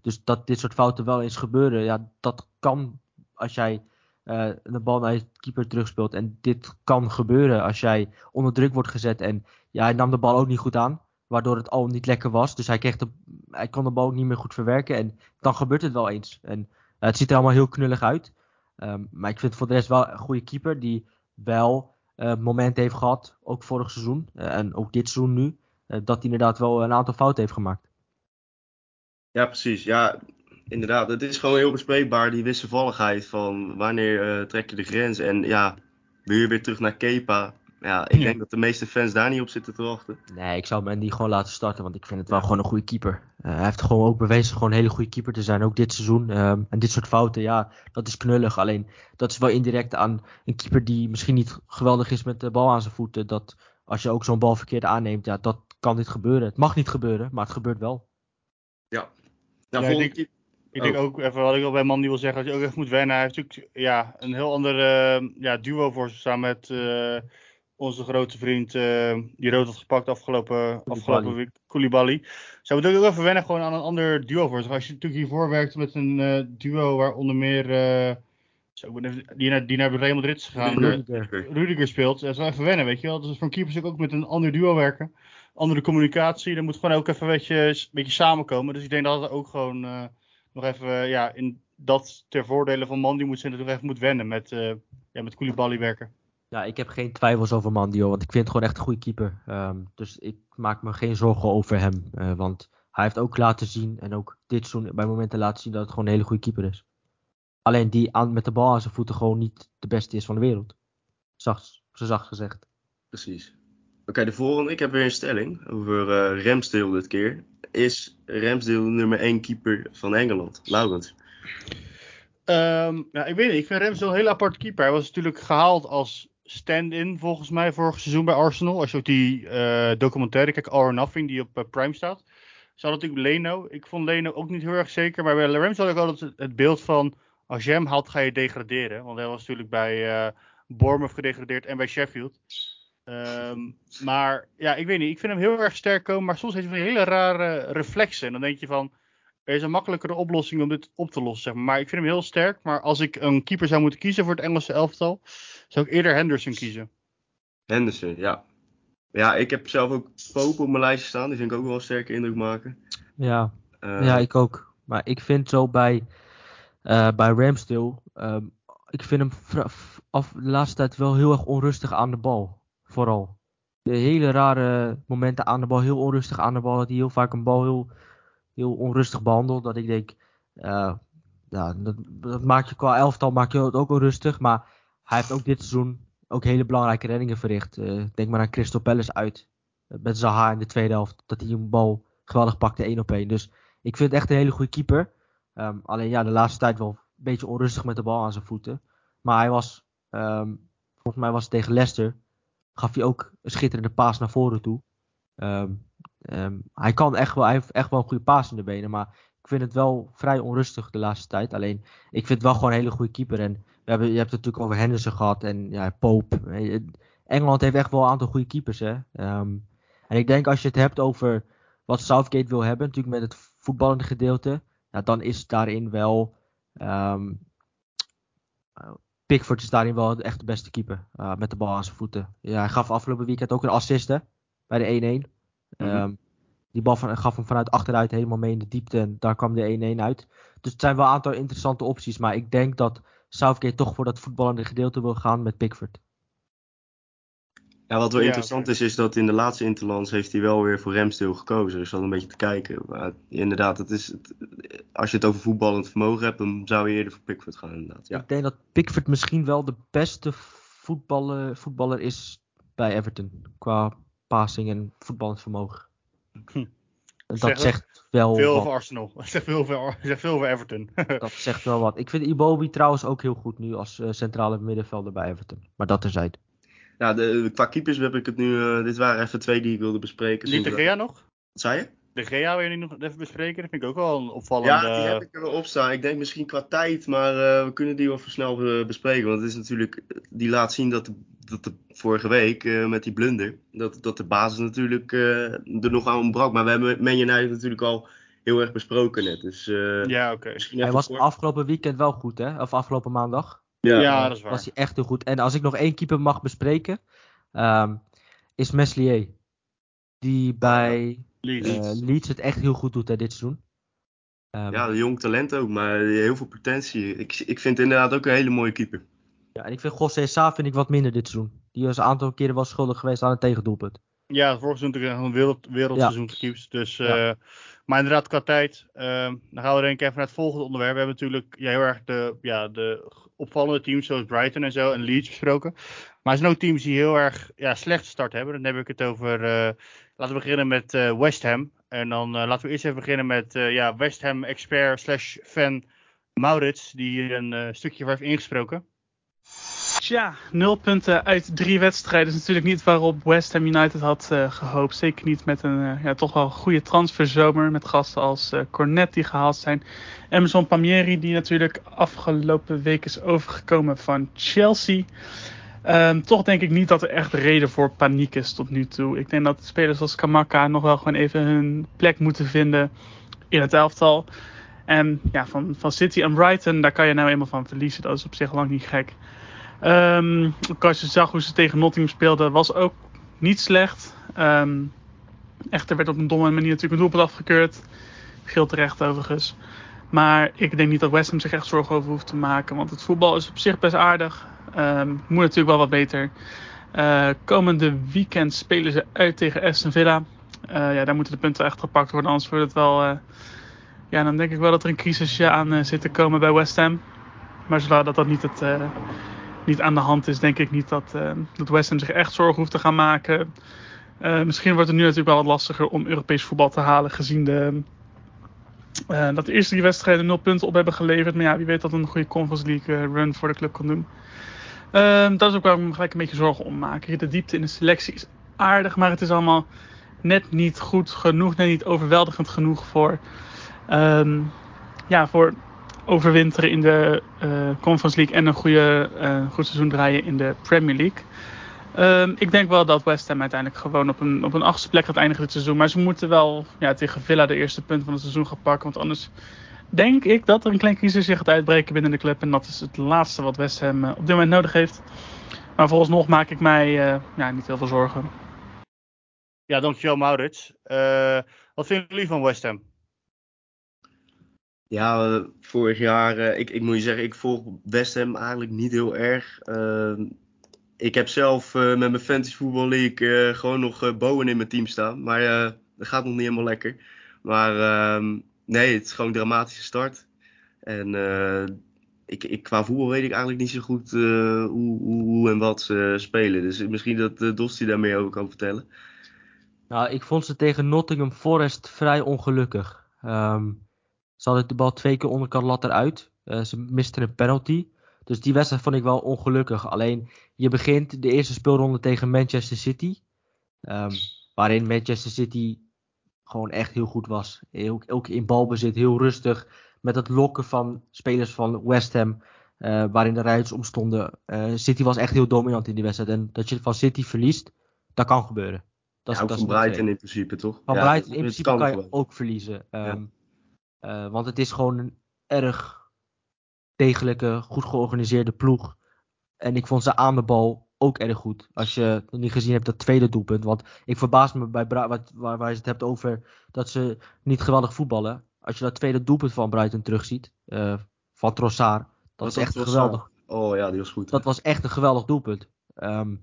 S3: Dus dat dit soort fouten wel eens gebeuren, ja, dat kan als jij eh, de bal naar je keeper terugspeelt. En dit kan gebeuren als jij onder druk wordt gezet. En ja, hij nam de bal ook niet goed aan. Waardoor het al niet lekker was. Dus hij, kreeg de, hij kon de bal ook niet meer goed verwerken. En dan gebeurt het wel eens. En het ziet er allemaal heel knullig uit. Ehm, maar ik vind voor de rest wel een goede keeper. Die wel eh momenten heeft gehad. Ook vorig seizoen. eh, en ook dit seizoen nu. eh, dat hij inderdaad wel een aantal fouten heeft gemaakt.
S2: Ja, precies. Ja, inderdaad. Het is gewoon heel bespreekbaar, die wisselvalligheid van wanneer trek je de grens. En ja, weer weer terug naar Kepa. Ja, ik
S1: Ja.
S2: denk dat de meeste fans daar niet op zitten te wachten.
S3: Nee, ik zou hem niet gewoon laten starten, want ik vind het wel gewoon een goede keeper. Eh, hij heeft gewoon ook bewezen gewoon een hele goede keeper te zijn, ook dit seizoen. Ehm, en dit soort fouten, ja, dat is knullig. Alleen, dat is wel indirect aan een keeper die misschien niet geweldig is met de bal aan zijn voeten. Dat als je ook zo'n bal verkeerd aanneemt, ja, dat kan dit gebeuren. Het mag niet gebeuren, maar het gebeurt wel.
S2: Nou,
S1: Ja, ik
S2: volgende
S1: denk-
S2: keer-
S1: Ik
S2: Oh.
S1: denk ook even wat ik al bij man die wil zeggen, dat je ook even moet wennen. Hij heeft natuurlijk ja, een heel ander eh, ja, duo voor zich staan met eh, onze grote vriend eh, die rood had gepakt afgelopen, afgelopen week, Koulibaly. Zou moet ook even wennen gewoon aan een ander duo voor. Als je natuurlijk hiervoor werkt met een eh, duo waar onder meer zo, die, naar, die naar Real Madrid is gegaan,
S3: Rudiger.
S1: Rudiger speelt. Dat is wel even wennen, weet je wel. Dus voor een keeper ook met een ander duo werken. Andere communicatie. Dan moet gewoon ook even een beetje, een beetje samenkomen. Dus ik denk dat het ook gewoon eh, nog even, ja, in dat ter voordele van man die moet zijn, dat hij even moet wennen met, ja, met Koulibaly werken.
S3: Ja, ik heb geen twijfels over Mandio, want ik vind het gewoon echt een goede keeper. Ehm, dus ik maak me geen zorgen over hem. eh, want hij heeft ook laten zien, en ook dit seizoen bij momenten laten zien dat het gewoon een hele goede keeper is. Alleen die aan, met de bal aan zijn voeten gewoon niet de beste is van de wereld. Zacht, zo zacht gezegd.
S2: Precies. Oké, de volgende. Ik heb weer een stelling over eh Ramsdale dit keer. Is Ramsdale de nummer 1 keeper van Engeland? Laurens.
S1: Ehm, ja, ik weet niet. Ik vind Ramsdale een heel apart keeper. Hij was natuurlijk gehaald als stand-in volgens mij vorig seizoen bij Arsenal. Als je ook die eh, documentaire kijkt, All or Nothing, die op eh, Prime staat. Ze natuurlijk Leno. Ik vond Leno ook niet heel erg zeker. Maar bij Ramsdale had ik altijd het- beeld van... Als je hem haalt, ga je degraderen. Want hij was natuurlijk bij eh Bournemouth gedegradeerd en bij Sheffield. Ehm, maar ja, ik weet niet. Ik vind hem heel erg sterk komen. Maar soms heeft hij van hele rare reflexen. En dan denk je van... Er is een makkelijkere oplossing om dit op te lossen. Zeg maar. maar ik vind hem heel sterk. Maar als ik een keeper zou moeten kiezen voor het Engelse elftal, zou ik eerder Henderson kiezen.
S2: Henderson, ja. Ja, ik heb zelf ook Pope op mijn lijstje staan. Die vind ik ook wel een sterke indruk maken.
S3: Ja,
S2: Eh,
S3: ja, ik ook. Maar ik vind zo bij, eh, bij Ramsdale, ehm, ik vind hem af de laatste tijd wel heel erg onrustig aan de bal. Vooral. De hele rare momenten aan de bal, heel onrustig aan de bal. Dat hij heel vaak een bal heel, heel onrustig behandelt. Dat ik denk, eh, ja, dat, dat je qua elftal maakt je het ook onrustig. Maar hij heeft ook dit seizoen ook hele belangrijke reddingen verricht. Eh, denk maar aan Crystal Palace uit. eh, Met Zaha in de tweede helft. Dat hij een bal geweldig pakte, één op één. Dus ik vind het echt een hele goede keeper. Ehm, alleen ja, de laatste tijd wel een beetje onrustig met de bal aan zijn voeten. Maar hij was, ehm, volgens mij was het tegen Leicester, gaf hij ook een schitterende paas naar voren toe. Ehm, ehm, hij kan echt wel, hij heeft echt wel een goede paas in de benen, maar ik vind het wel vrij onrustig de laatste tijd. Alleen, ik vind het wel gewoon een hele goede keeper. En we hebben, je hebt het natuurlijk over Henderson gehad en ja, Pope. Engeland heeft echt wel een aantal goede keepers, hè. Ehm, en ik denk als je het hebt over wat Southgate wil hebben, natuurlijk met het voetballende gedeelte, dan is daarin wel. ehm, eh, Pickford is daarin wel echt de beste keeper. eh, met de bal aan zijn voeten. Ja, hij gaf afgelopen weekend ook een assist bij de 1-1.
S2: Mhm.
S3: Ehm, die bal van, gaf hem vanuit achteruit helemaal mee in de diepte. En daar kwam de 1-1 uit. Dus het zijn wel een aantal interessante opties. Maar ik denk dat Southgate toch voor dat voetballende gedeelte wil gaan met Pickford.
S2: Ja, wat wel
S1: Ja,
S2: interessant is, is dat in de laatste Interlands heeft hij wel weer voor Ramsdale gekozen. Dus dat een beetje te kijken. Maar inderdaad, het is het, als je het over voetballend vermogen hebt, dan zou je eerder voor Pickford gaan inderdaad. Ja,
S3: Ik denk dat Pickford misschien wel de beste voetballer, voetballer is bij Everton. Qua passing en voetballend vermogen.
S1: Hm.
S3: Dat zegt wel
S1: Veel
S3: wat.
S1: over Arsenal. Zegt veel over, zegt veel over Everton.
S3: Dat zegt wel wat. Ik vind Iwobi trouwens ook heel goed nu als eh, centrale middenvelder bij Everton. Maar dat terzijde.
S2: ja de, qua keepers heb ik het nu. eh, dit waren even twee die ik wilde bespreken.
S1: Niet de Gea nog?
S2: Wat zei je?
S1: De Gea wil je niet nog even bespreken. Dat vind ik ook wel een opvallende...
S2: Ja, die heb ik er wel op staan. Ik denk misschien qua tijd, maar eh, we kunnen die wel even snel eh, bespreken. Want het is natuurlijk, die laat zien dat de, dat de vorige week eh, met die blunder, dat, dat de basis natuurlijk eh, er nog aan ontbrak. Maar we hebben Man United natuurlijk al heel erg besproken net. Dus eh,
S1: Ja, oké.
S2: misschien
S3: Hij was
S2: kort.
S3: afgelopen weekend wel goed hè. Of afgelopen maandag.
S1: Ja, dat is waar.
S3: was hij echt heel goed. En als ik nog één keeper mag bespreken, ehm, is Meslier. Die bij
S1: Leeds.
S3: eh, Leeds het echt heel goed doet hè, dit seizoen. Ehm,
S2: Ja, een jong talent ook, maar heel veel potentie. Ik, ik vind het inderdaad ook een hele mooie keeper.
S3: ja, en ik vind José Sa vind ik wat minder dit seizoen. Die was een aantal keren wel schuldig geweest aan een tegendoelpunt.
S1: Ja, vorig seizoen natuurlijk een wereld, wereldseizoen gekiept. Dus,
S3: Ja.
S1: eh, maar inderdaad, qua tijd. ehm, dan gaan we denk ik even naar het volgende onderwerp. We hebben natuurlijk ja, heel erg de, ja, de opvallende teams zoals Brighton en zo en Leeds besproken. Maar er zijn ook teams die heel erg ja, slechte start hebben. Dan heb ik het over, eh, laten we beginnen met eh, West Ham. En dan eh, laten we eerst even beginnen met eh, ja, West Ham expert slash fan Maurits. Die hier een stukje voor heeft ingesproken.
S5: Tja, nul punten uit drie wedstrijden is natuurlijk niet waarop West Ham United had eh, gehoopt. Zeker niet met een ja, toch wel goede transferzomer met gasten als eh, Cornet die gehaald zijn. Emerson Palmieri die natuurlijk afgelopen week is overgekomen van Chelsea. Ehm, toch denk ik niet dat er echt reden voor paniek is tot nu toe. Ik denk dat spelers als Kamaka nog wel gewoon even hun plek moeten vinden in het elftal. En ja, van, van City en Brighton, daar kan je nou eenmaal van verliezen. Dat is op zich lang niet gek. Ehm, ook als je zag hoe ze tegen Nottingham speelden, was ook niet slecht. Ehm, echter werd op een domme manier natuurlijk een doelpunt afgekeurd. Geel terecht overigens. Maar ik denk niet dat West Ham zich echt zorgen over hoeft te maken. Want het voetbal is op zich best aardig. Ehm, moet natuurlijk wel wat beter. Eh, komende weekend spelen ze uit tegen Aston Villa. Eh, ja, daar moeten de punten echt gepakt worden. Anders wordt het wel... eh, ja, dan denk ik wel dat er een crisisje aan zit te komen bij West Ham. Maar zolang dat dat niet het... niet aan de hand is, denk ik niet dat, dat West Ham zich echt zorgen hoeft te gaan maken. Misschien wordt het nu natuurlijk wel wat lastiger om Europees voetbal te halen, gezien de, dat de eerste drie wedstrijden nul punten op hebben geleverd. Maar ja, wie weet dat een goede Conference League run voor de club kan doen. Ehm, dat is ook waar ik me gelijk een beetje zorgen om maak. De diepte in de selectie is aardig, maar het is allemaal net niet goed genoeg, net niet overweldigend genoeg voor, ehm, ja, voor overwinteren in de eh, Conference League en een goede, eh, goed seizoen draaien in de Premier League. Ehm, ik denk wel dat West Ham uiteindelijk gewoon op een, op een achtste plek gaat eindigen dit seizoen. Maar ze moeten wel ja, tegen Villa de eerste punten van het seizoen gaan pakken. Want anders denk ik dat er een klein crisis zich gaat uitbreken binnen de club. En dat is het laatste wat West Ham eh, op dit moment nodig heeft. Maar vooralsnog maak ik mij eh, ja, niet heel veel zorgen.
S1: Ja, dankjewel Maurits. Eh, wat vinden jullie van West Ham?
S2: Ja, vorig jaar, eh, ik, ik moet je zeggen, ik volg West Ham eigenlijk niet heel erg. Ehm, ik heb zelf eh, met mijn Fantasy Football League eh, gewoon nog Bowen in mijn team staan. Maar eh, dat gaat nog niet helemaal lekker. Maar ehm, nee, het is gewoon een dramatische start. En eh, ik, ik, qua voetbal weet ik eigenlijk niet zo goed eh, hoe, hoe, en wat ze spelen. Dus misschien dat uh, Dosti daar meer over kan vertellen.
S3: Nou, ik vond ze tegen Nottingham Forest vrij ongelukkig. Ehm, ze hadden de bal twee keer onderkant lat eruit. Eh, ze misten een penalty. Dus die wedstrijd vond ik wel ongelukkig. Alleen, je begint de eerste speelronde tegen Manchester City. ehm, waarin Manchester City gewoon echt heel goed was. Heel, ook in balbezit, heel rustig. Met het lokken van spelers van West Ham. eh, waarin de rijders omstonden. Eh, City was echt heel dominant in die wedstrijd. En dat je van City verliest, dat kan gebeuren. Dat
S2: ja, ook
S3: dat
S2: van. Brighton in principe, toch?
S3: Van
S2: Ja,
S3: Brighton in principe
S2: kan
S3: kan je ook verliezen. Ehm, eh, want het is gewoon een erg degelijke, goed georganiseerde ploeg. En ik vond ze aan de bal ook erg goed. Als je niet gezien hebt dat tweede doelpunt. Want ik verbaas me bij Bra wat, waar, waar je het hebt over dat ze niet geweldig voetballen. Als je dat tweede doelpunt van Brighton terugziet. eh van Trossard. Dat
S2: Was
S3: is echt
S2: Trossard?
S3: geweldig.
S2: Oh ja, die was goed. hè?
S3: Dat was echt een geweldig doelpunt. Ehm,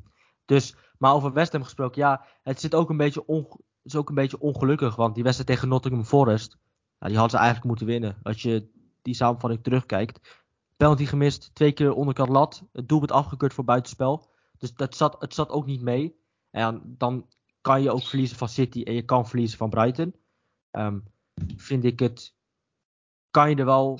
S3: dus, maar over West Ham gesproken, ja, het zit ook een beetje is ook een beetje ongelukkig. Want die wedstrijd tegen Nottingham Forest, nou, die hadden ze eigenlijk moeten winnen. Als je die samenvatting terugkijkt. Penalty gemist, twee keer onderkant lat. Het doelpunt afgekeurd voor buitenspel. Dus dat zat, het zat ook niet mee. En dan kan je ook verliezen van City en je kan verliezen van Brighton. Ehm, vind ik het, kan je er wel,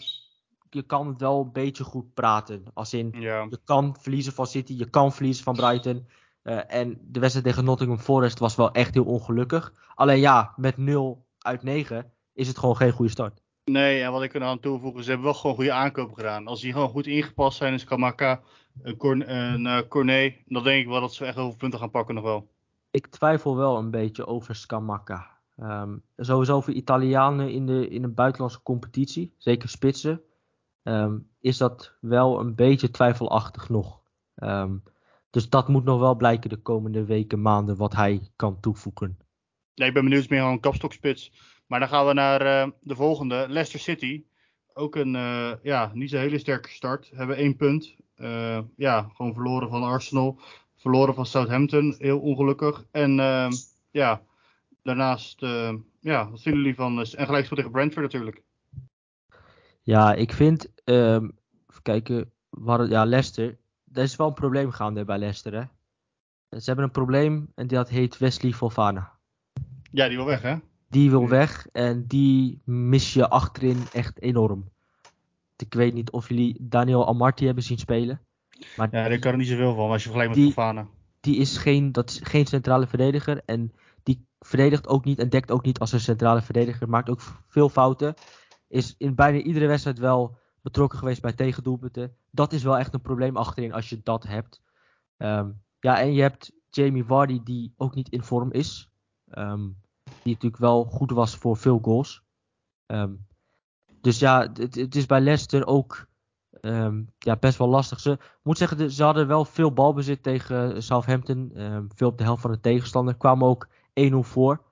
S3: je kan het wel een beetje goed praten. Als in,
S1: Ja.
S3: je kan verliezen van City, je kan verliezen van Brighton. Eh, en de wedstrijd tegen Nottingham Forest was wel echt heel ongelukkig. Alleen ja, met 0 uit 9 is het gewoon geen goede start.
S1: Nee, en wat ik er aan toevoegen, ze hebben wel gewoon goede aankopen gedaan. Als die gewoon goed ingepast zijn, is Kamaka, een, Corn, een eh, Cornet, dan denk ik wel dat ze echt heel veel punten gaan pakken nog wel.
S3: Ik twijfel wel een beetje over Scamacca. Ehm, sowieso voor Italianen in de, in de buitenlandse competitie, zeker spitsen. ehm, is dat wel een beetje twijfelachtig nog. Ehm, dus dat moet nog wel blijken de komende weken, maanden, wat hij kan toevoegen.
S1: Nee, ik ben benieuwd meer aan een kapstokspits. Maar dan gaan we naar eh, de volgende. Leicester City. Ook een uh, ja, niet zo hele sterke start. Hebben één punt. Uh, ja, gewoon verloren van Arsenal. Verloren van Southampton. Heel ongelukkig. En ja, daarnaast, ja, wat vinden jullie van... en gelijk tegen Brentford natuurlijk.
S3: Ja, ik vind... Um, even kijken. Waar, ja, Leicester. Er is wel een probleem gaande bij Leicester, hè. Ze hebben een probleem en dat heet Wesley Fofana.
S1: Ja, die wil weg, hè?
S3: Die wil weg en die mis je achterin echt enorm. Ik weet niet of jullie Daniel Amarty hebben zien spelen.
S1: Maar ja, daar kan er niet zoveel van als je vergelijkt met Fofana.
S3: Die is geen, dat is geen centrale verdediger en die verdedigt ook niet en dekt ook niet als een centrale verdediger. Maakt ook veel fouten. Is in bijna iedere wedstrijd wel betrokken geweest bij tegendoelpunten. Dat is wel echt een probleem achterin als je dat hebt. Um, ja, en je hebt Jamie Vardy die ook niet in vorm is. Um, die natuurlijk wel goed was voor veel goals. Um, dus ja, het, is bij Leicester ook um, ja, best wel lastig. Ze moet zeggen, ze hadden wel veel balbezit tegen Southampton. veel op de helft van de tegenstander. Kwamen ook 1-0 voor.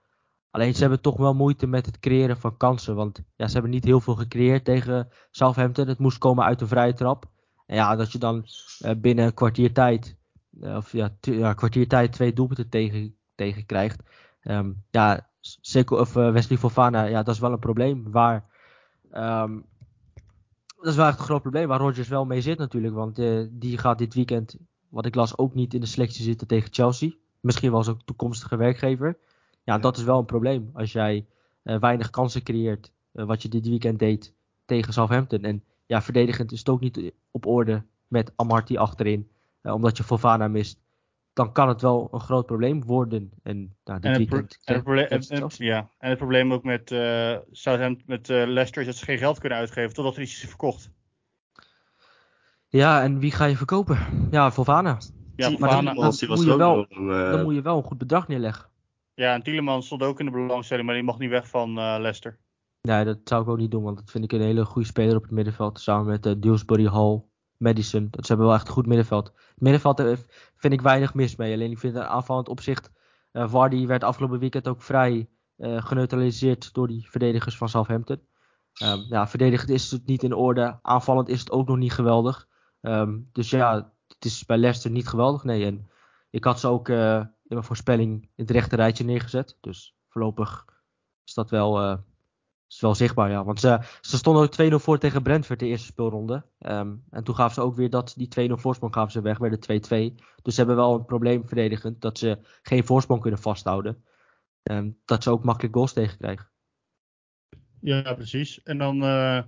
S3: Alleen ze hebben toch wel moeite met het creëren van kansen. Want ja, ze hebben niet heel veel gecreëerd tegen Southampton. Het moest komen uit de vrije trap. En ja, dat je dan uh, binnen een kwartier tijd, uh, of ja, ja, kwartier tijd twee doelpunten tegen, tegen krijgt. Ja, Seco, of uh, Wesley Fofana, ja, dat is wel een probleem. Waar, um, dat is wel echt een groot probleem waar Rodgers wel mee zit natuurlijk. Want uh, die gaat dit weekend, wat ik las, ook niet in de selectie zitten tegen Chelsea. Misschien wel zijn toekomstige werkgever. Ja, dat is wel een probleem. Als jij uh, weinig kansen creëert, wat je dit weekend deed tegen Southampton. En ja, verdedigend is het ook niet op orde met Amarty achterin. omdat je Fofana mist dan kan het wel een groot probleem worden. En, nou, dit
S1: en,
S3: het, weekend,
S1: en, het probleem, en, ja. en het probleem ook met, uh, Southampton, met uh, Leicester is dat ze geen geld kunnen uitgeven totdat er iets is verkocht.
S3: Ja, en wie ga je verkopen? Ja, Fofana.
S1: Ja,
S3: maar dan, dan, dan, moet je wel, uh, dan moet je wel een goed bedrag neerleggen.
S1: Ja, en Tielemans stond ook in de belangstelling, maar die mag niet weg van Leicester.
S3: Nee, dat zou ik ook niet doen, want dat vind ik een hele goede speler op het middenveld. Samen met uh, Dewsbury Hall, Madison. Dat ze hebben wel echt een goed middenveld. Het middenveld vind ik weinig mis mee. Alleen ik vind het aanvallend opzicht. Uh, Vardy werd afgelopen weekend ook vrij uh, geneutraliseerd door die verdedigers van Southampton. Um, ja, verdedigend is het niet in orde. Aanvallend is het ook nog niet geweldig. Um, dus ja, het is bij Leicester niet geweldig. Nee, en ik had ze ook in mijn voorspelling in het rechte rijtje neergezet. Dus voorlopig is dat wel is wel zichtbaar, ja. Want ze, ze stonden ook 2-0 voor tegen Brentford de eerste speelronde. Um, en toen gaven ze ook weer dat, die 2-0 voorsprong gaven ze weg, werden 2-2. Dus ze hebben wel een probleem verdedigend dat ze geen voorsprong kunnen vasthouden. Um, dat ze ook makkelijk goals tegenkrijgen.
S1: Ja, precies. En dan uh,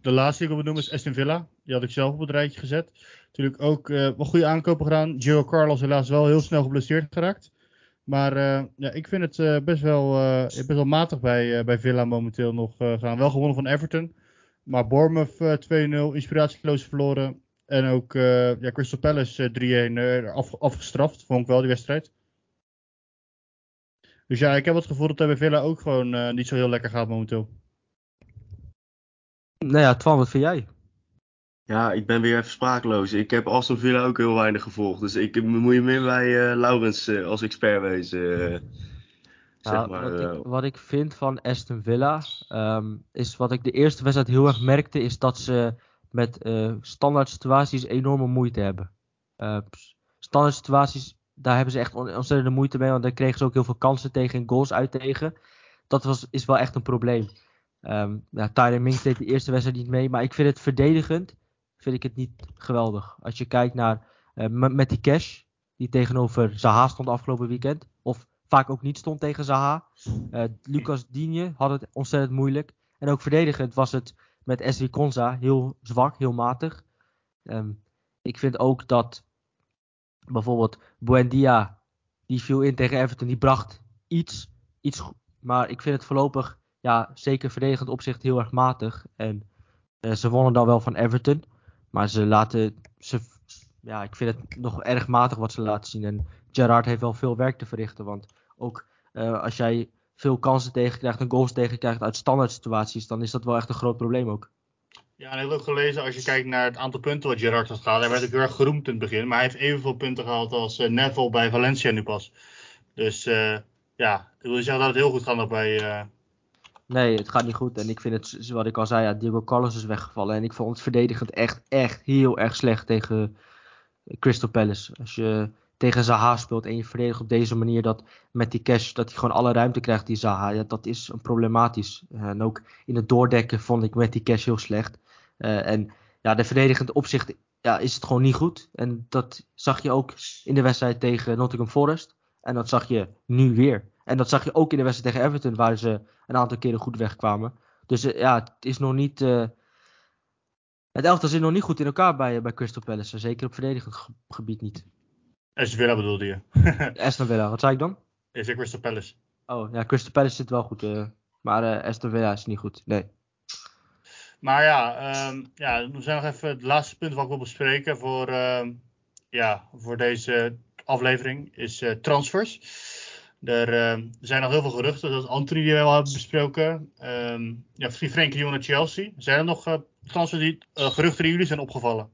S1: de laatste die ik wil benoemen is Aston Villa. Die had ik zelf op het rijtje gezet. Natuurlijk ook uh, wel goede aankopen gedaan. Gio Carlos helaas wel heel snel geblesseerd geraakt. Maar uh, ja, ik vind het uh, best, wel, uh, best wel matig bij, bij Villa momenteel nog gaan. Wel gewonnen van Everton. Maar Bournemouth 2-0, inspiratieloos verloren. En ook ja, Crystal Palace 3-1 af, afgestraft, vond ik wel die wedstrijd. Dus ja, ik heb het gevoel dat bij Villa ook gewoon niet zo heel lekker gaat momenteel.
S3: Nou ja, Twan, wat vind jij?
S2: Ja, ik ben weer even sprakeloos. Ik heb Aston Villa ook heel weinig gevolgd. Dus ik moet je meer bij uh, Laurens uh, als expert wezen. Uh,
S3: zeg maar, wat, ik, wat, ik, vind van Aston Villa, um, is wat ik de eerste wedstrijd heel erg merkte, is dat ze met standaard situaties enorme moeite hebben. standaard situaties, daar hebben ze echt ontzettende moeite mee, want daar kregen ze ook heel veel kansen tegen en goals uit tegen. Dat was, is wel echt een probleem. Um, ja, Tyler Mink deed de eerste wedstrijd niet mee, maar ik vind het verdedigend vind ik het niet geweldig. Als je kijkt naar uh, met die cash die tegenover Zaha stond afgelopen weekend. Of vaak ook niet stond tegen Zaha. Uh, Lucas Digne had het ontzettend moeilijk. En ook verdedigend was het met Esri Konza heel zwak, heel matig. Um, ik vind ook dat bijvoorbeeld Buendia, die viel in tegen Everton, die bracht iets, iets maar ik vind het voorlopig, ja, zeker verdedigend opzicht heel erg matig. En uh, ze wonnen dan wel van Everton. Maar ze laten. Ze, ja, ik vind het nog erg matig wat ze laten zien. En Gerard heeft wel veel werk te verrichten. Want ook uh, als jij veel kansen tegenkrijgt en goals tegenkrijgt uit standaard situaties, dan is dat wel echt een groot probleem ook.
S1: Ja, en ik heb ook gelezen, als je kijkt naar het aantal punten wat Gerrard had gehaald, hij werd ook heel erg geroemd in het begin, maar hij heeft evenveel punten gehaald als eh, Neville bij Valencia nu pas. Dus eh, ja, ik wil zeggen dat het heel goed gaat nog bij...
S3: Nee, het gaat niet goed. En ik vind het, z- wat ik al zei, ja, Diego Carlos is weggevallen. En ik vond het verdedigend echt, echt heel erg slecht tegen Crystal Palace. Als je tegen Zaha speelt en je verdedigt op deze manier, dat met die cash, dat hij gewoon alle ruimte krijgt, die Zaha. Ja, dat is problematisch. En ook in het doordekken vond ik met die cash heel slecht. Eh, en ja, de verdedigend opzicht ja, is het gewoon niet goed. En dat zag je ook in de wedstrijd tegen Nottingham Forest. En dat zag je nu weer. En dat zag je ook in de wedstrijd tegen Everton, waar ze een aantal keren goed wegkwamen. Dus eh, ja, het is nog niet. eh, het elftal zit nog niet goed in elkaar bij, eh, bij Crystal Palace. Zeker op verdedigend ge- gebied niet.
S1: Aston Villa bedoelde je.
S3: Aston Villa, wat zei ik dan?
S1: Is ik Crystal Palace.
S3: Oh ja, Crystal Palace zit wel goed. maar eh, Aston Villa is niet goed. Nee.
S1: Maar ja, ehm, ja, we zijn nog even het laatste punt wat ik wil bespreken voor, ehm, ja, voor deze aflevering is transfers. Er, ehm, er zijn nog heel veel geruchten, dat is Anthony die we al hebben besproken. Ehm ja, Frenkie de Jong naar Chelsea. Zijn er nog eh, transfers die, eh, geruchten die jullie zijn opgevallen?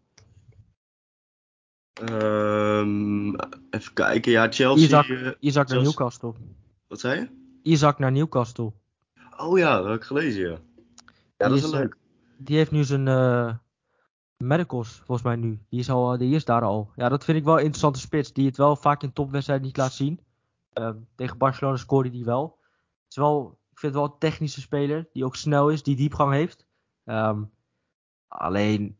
S2: Ehm, even kijken, ja, Chelsea.
S3: Isaac,
S2: eh,
S3: Isaac naar
S2: Chelsea-
S3: Newcastle.
S2: wat zei je?
S3: Isaac naar Newcastle.
S2: Oh ja, dat heb ik gelezen, ja. Ja, dat
S3: Die
S2: is
S3: is,
S2: leuk.
S3: Die heeft nu zijn eh, medicals, volgens mij nu. Die is, al, die is daar al. Ja, dat vind ik wel een interessante spits. Die het wel vaak in topwedstrijden niet laat zien. Ehm, tegen Barcelona scoorde hij wel. Het is wel. Ik vind het wel een technische speler. Die ook snel is. Die diepgang heeft. Ehm, alleen,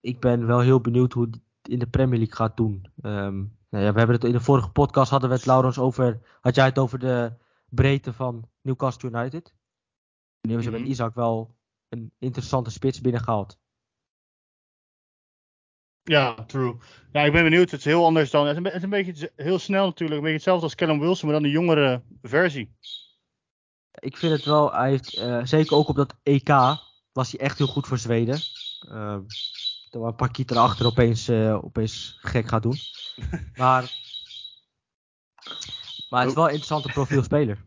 S3: ik ben wel heel benieuwd hoe het in de Premier League gaat doen. Ehm, nou ja, we hebben het in de vorige podcast hadden we het, Laurens, over. Had jij het over de breedte van Newcastle United? Nu hebben ze
S1: Mhm.
S3: met Isaac wel een interessante spits binnengehaald.
S1: Ja, true. Ja, ik ben benieuwd. Het is heel anders dan. Het is een, be- het is een beetje heel snel natuurlijk. Een beetje hetzelfde als Callum Wilson, maar dan de jongere versie.
S3: Ik vind het wel, hij heeft, eh, zeker ook op dat EK, was hij echt heel goed voor Zweden. Uh, waar Pakiet erachter opeens, eh, opeens gek gaat doen. Maar, maar het is wel een interessante profielspeler.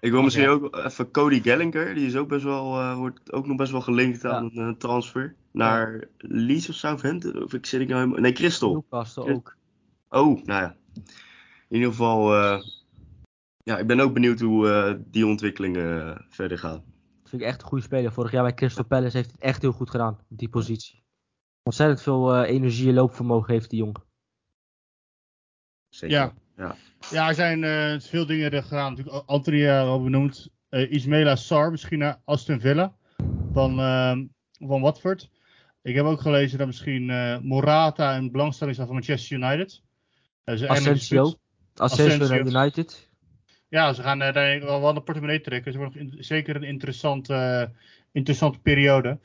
S2: Ik wil misschien ook even Cody Gallagher, die is ook best wel, eh, wordt ook nog best wel gelinkt aan een transfer. Naar Leeds of Southampton, of ik zit ik nou helemaal... Nee, Crystal.
S3: Newcastle ook.
S2: Oh, nou ja. In ieder geval, eh, ja, ik ben ook benieuwd hoe eh, die ontwikkelingen eh, verder gaan.
S3: Dat vind ik echt een goede speler. Vorig jaar bij Crystal Palace heeft hij het echt heel goed gedaan op die positie. Ontzettend veel eh, energie en loopvermogen heeft die jongen.
S2: Zeker.
S1: Ja.
S2: Ja.
S1: Ja, er zijn eh, veel dingen er gedaan. Natuurlijk, Anthony al benoemd. Eh Ismaila Sarr, misschien naar Aston Villa van, ehm, van Watford. Ik heb ook gelezen dat misschien eh, Morata een belangstelling staat van Manchester United. Ze de
S3: Asensio. naar. United.
S1: Ja, ze gaan eh, daar wel wel een portemonnee trekken. Dus het wordt nog zeker een interessante, interessante periode.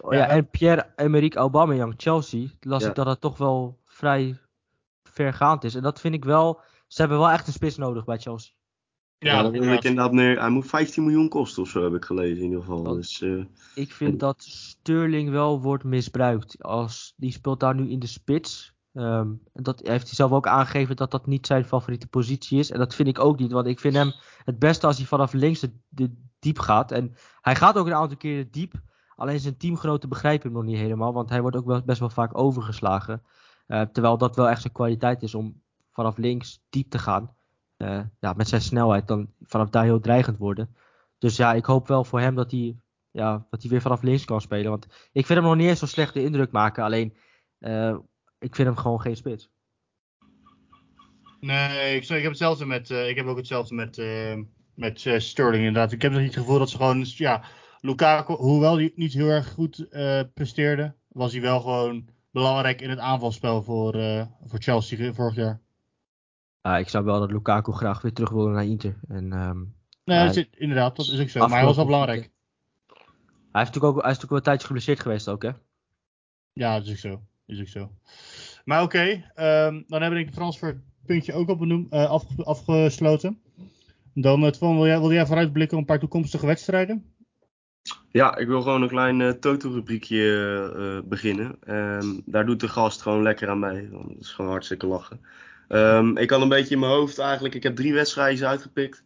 S3: Oh,
S1: Ja,
S3: ja,
S1: en-
S3: Pierre-Emerick Aubameyang, Chelsea. Las
S2: Ja.
S3: ik dat het toch wel vrij vergaand is. En dat vind ik wel... Ze hebben wel echt een spits nodig bij Chelsea.
S2: Ja, dat wil ik
S1: inderdaad.
S2: inderdaad neer. Hij moet 15 miljoen kosten of zo, heb ik gelezen in ieder geval. Dus, eh,
S3: Ik vind dat Sterling wel wordt misbruikt. Als, die speelt daar nu in de spits. Ehm, en dat heeft hij zelf ook aangegeven dat dat niet zijn favoriete positie is. En dat vind ik ook niet. Want ik vind hem het beste als hij vanaf links de, de diep gaat. En hij gaat ook een aantal keren diep. Alleen zijn teamgenoten begrijpen hem nog niet helemaal. Want hij wordt ook wel, best wel vaak overgeslagen. Eh, terwijl dat wel echt zijn kwaliteit is om vanaf links diep te gaan. Eh, ja, met zijn snelheid dan vanaf daar heel dreigend worden. Dus ja, ik hoop wel voor hem dat hij, ja, dat hij weer vanaf links kan spelen. Want ik vind hem nog niet eens zo slechte indruk maken. Alleen, eh, ik vind hem gewoon geen spits.
S1: Nee, ik, ik heb hetzelfde met, eh, ik heb ook hetzelfde met, met Sterling inderdaad. Ik heb niet het gevoel dat ze gewoon, ja, Lukaku, hoewel hij niet heel erg goed presteerde, was hij wel gewoon belangrijk in het aanvalspel voor, voor Chelsea vorig jaar.
S3: Ja, ik zou wel dat Lukaku graag weer terug willen naar Inter. En, ehm,
S1: Nee,
S3: Ja,
S1: dat is- inderdaad, dat is ook zo. Maar hij was wel belangrijk.
S3: hij, is natuurlijk ook, hij is natuurlijk wel een tijdje geblesseerd geweest ook, hè?
S1: Ja, dat is ook zo. Is ook zo. Maar oké, ehm, dan heb ik het transferpuntje ook al benoemd, eh, afge- afgesloten. Dan, uh, Twan, wil jij, wil jij vooruitblikken op een paar toekomstige wedstrijden?
S2: Ja, ik wil gewoon een klein uh, Toto-rubriekje uh, beginnen. Um, daar doet de gast gewoon lekker aan mee. Want dat is gewoon hartstikke lachen. Um, ik had een beetje in mijn hoofd eigenlijk. Ik heb drie wedstrijden uitgepikt.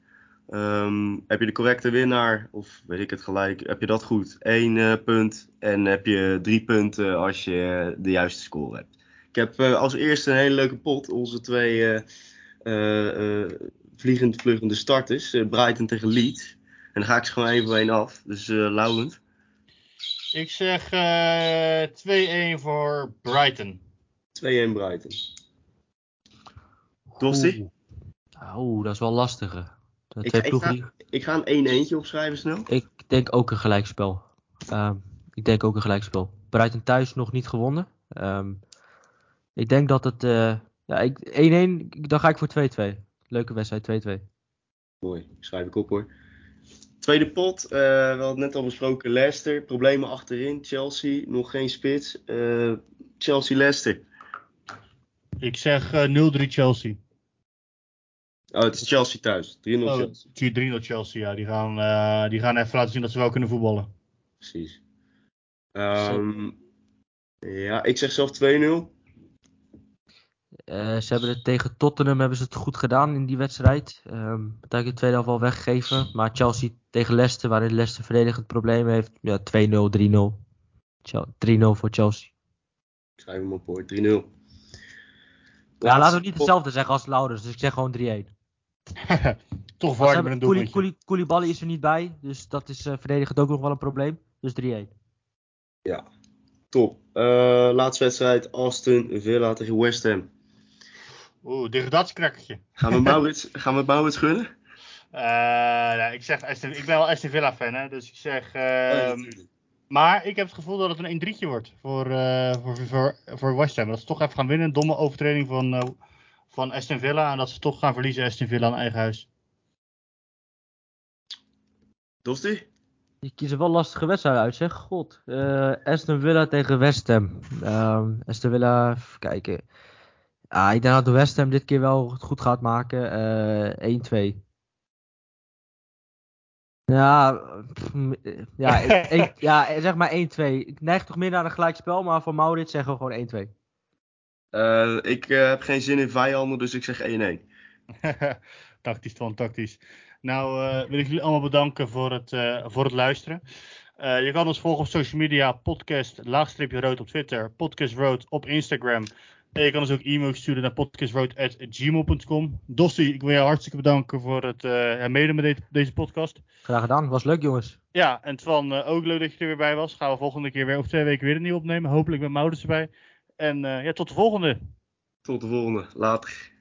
S2: Ehm, heb je de correcte winnaar, of weet ik het gelijk, heb je dat goed? Eén eh, punt en heb je drie punten als je de juiste score hebt. Ik heb eh, als eerste een hele leuke pot. Onze twee eh, eh, eh, vliegend vluggende starters. eh, Brighton tegen Leeds. En dan ga ik ze gewoon één voor één af. Dus eh Laurent.
S1: Ik zeg eh 2-1 voor Brighton.
S2: 2-1 Brighton. Dostie?
S3: Oeh. Oeh, dat is wel lastiger. De
S2: Ik, ik, ga, ik ga een 1-1'tje opschrijven snel.
S3: ik denk ook een gelijkspel. Ehm, ik denk ook een gelijkspel. Brighton thuis nog niet gewonnen. Ehm, ik denk dat het... eh, ja, ik- 1-1, dan ga ik voor 2-2. Leuke wedstrijd, 2-2.
S2: Mooi, schrijf ik op hoor. Tweede pot, eh, we hadden het net al besproken, Leicester. Problemen achterin, Chelsea, nog geen spits. Eh, Chelsea-Leicester.
S1: Ik zeg eh 0-3 Chelsea.
S2: Oh, het is Chelsea thuis. 3-0
S1: Oh,
S2: Chelsea.
S1: 4-3 Chelsea, ja. Die gaan, eh, die gaan even laten zien dat ze wel kunnen voetballen.
S2: Precies. Ehm, ja, ik zeg zelf 2-0.
S3: Eh, ze hebben het tegen Tottenham hebben ze het goed gedaan in die wedstrijd. Ehm dat ik de tweede helft al weggegeven. Maar Chelsea tegen Leicester, waarin Leicester verdedigend problemen heeft. Ja, 2-0, 3-0. Chel- 3-0 voor Chelsea.
S2: Ik schrijf hem op hoor, 3-0.
S3: Ja, laten we niet hetzelfde zeggen als Laurens. Dus ik zeg gewoon 3-1.
S1: Toch waar met een doelpuntje.
S3: Koulibaly is er niet bij. Dus dat is eh, verdedigend ook nog wel een probleem. Dus 3-1.
S2: Top. Eh, laatste wedstrijd, Aston Villa tegen West Ham.
S1: Oeh, degradatiekrakkertje.
S2: Gaan we Maurits, gaan we Maurits gunnen?
S1: Eh, nou, ik, zeg Aston, ik ben wel Aston Villa fan, hè, dus ik zeg...
S2: Oh, ja,
S1: ehm, maar ik heb het gevoel dat het een 1-3'tje wordt voor, eh voor, voor, voor West Ham. Dat ze toch even gaan winnen. Een domme overtreding van, eh, van Aston Villa. En dat ze toch gaan verliezen Aston Villa aan eigen huis.
S2: Dosti?
S3: Je kiest er wel lastige wedstrijden uit, zeg. God. Eh Aston Villa tegen West Ham. Ehm Aston Villa, even kijken. Ah, ik denk dat de West Ham dit keer wel het goed gaat maken. Eh 1-2. Ja, pff, ja, ja, zeg maar 1-2. Ik neig toch meer naar een gelijkspel, maar voor Maurits zeggen we gewoon 1-2.
S2: Eh, ik eh, heb geen zin in vijanden, dus ik zeg 1-1.
S1: tactisch, Twan, tactisch. Nou, eh, wil ik jullie allemaal bedanken voor het, eh, voor het luisteren. Eh, je kan ons volgen op social media, podcast, laagstreepje rood op Twitter, podcast road op Instagram. En je kan ons ook e-mail sturen naar podcastroad.gmail.com. Dossie, ik wil jou hartstikke bedanken voor het eh, meedoen met deze, deze podcast.
S3: Graag gedaan, was leuk jongens.
S1: Ja, en Twan, ook leuk dat je er weer bij was. Gaan we volgende keer weer over twee weken weer een nieuw opnemen. Hopelijk met Maurits erbij. En eh, ja, tot de volgende.
S2: Tot de volgende. Later.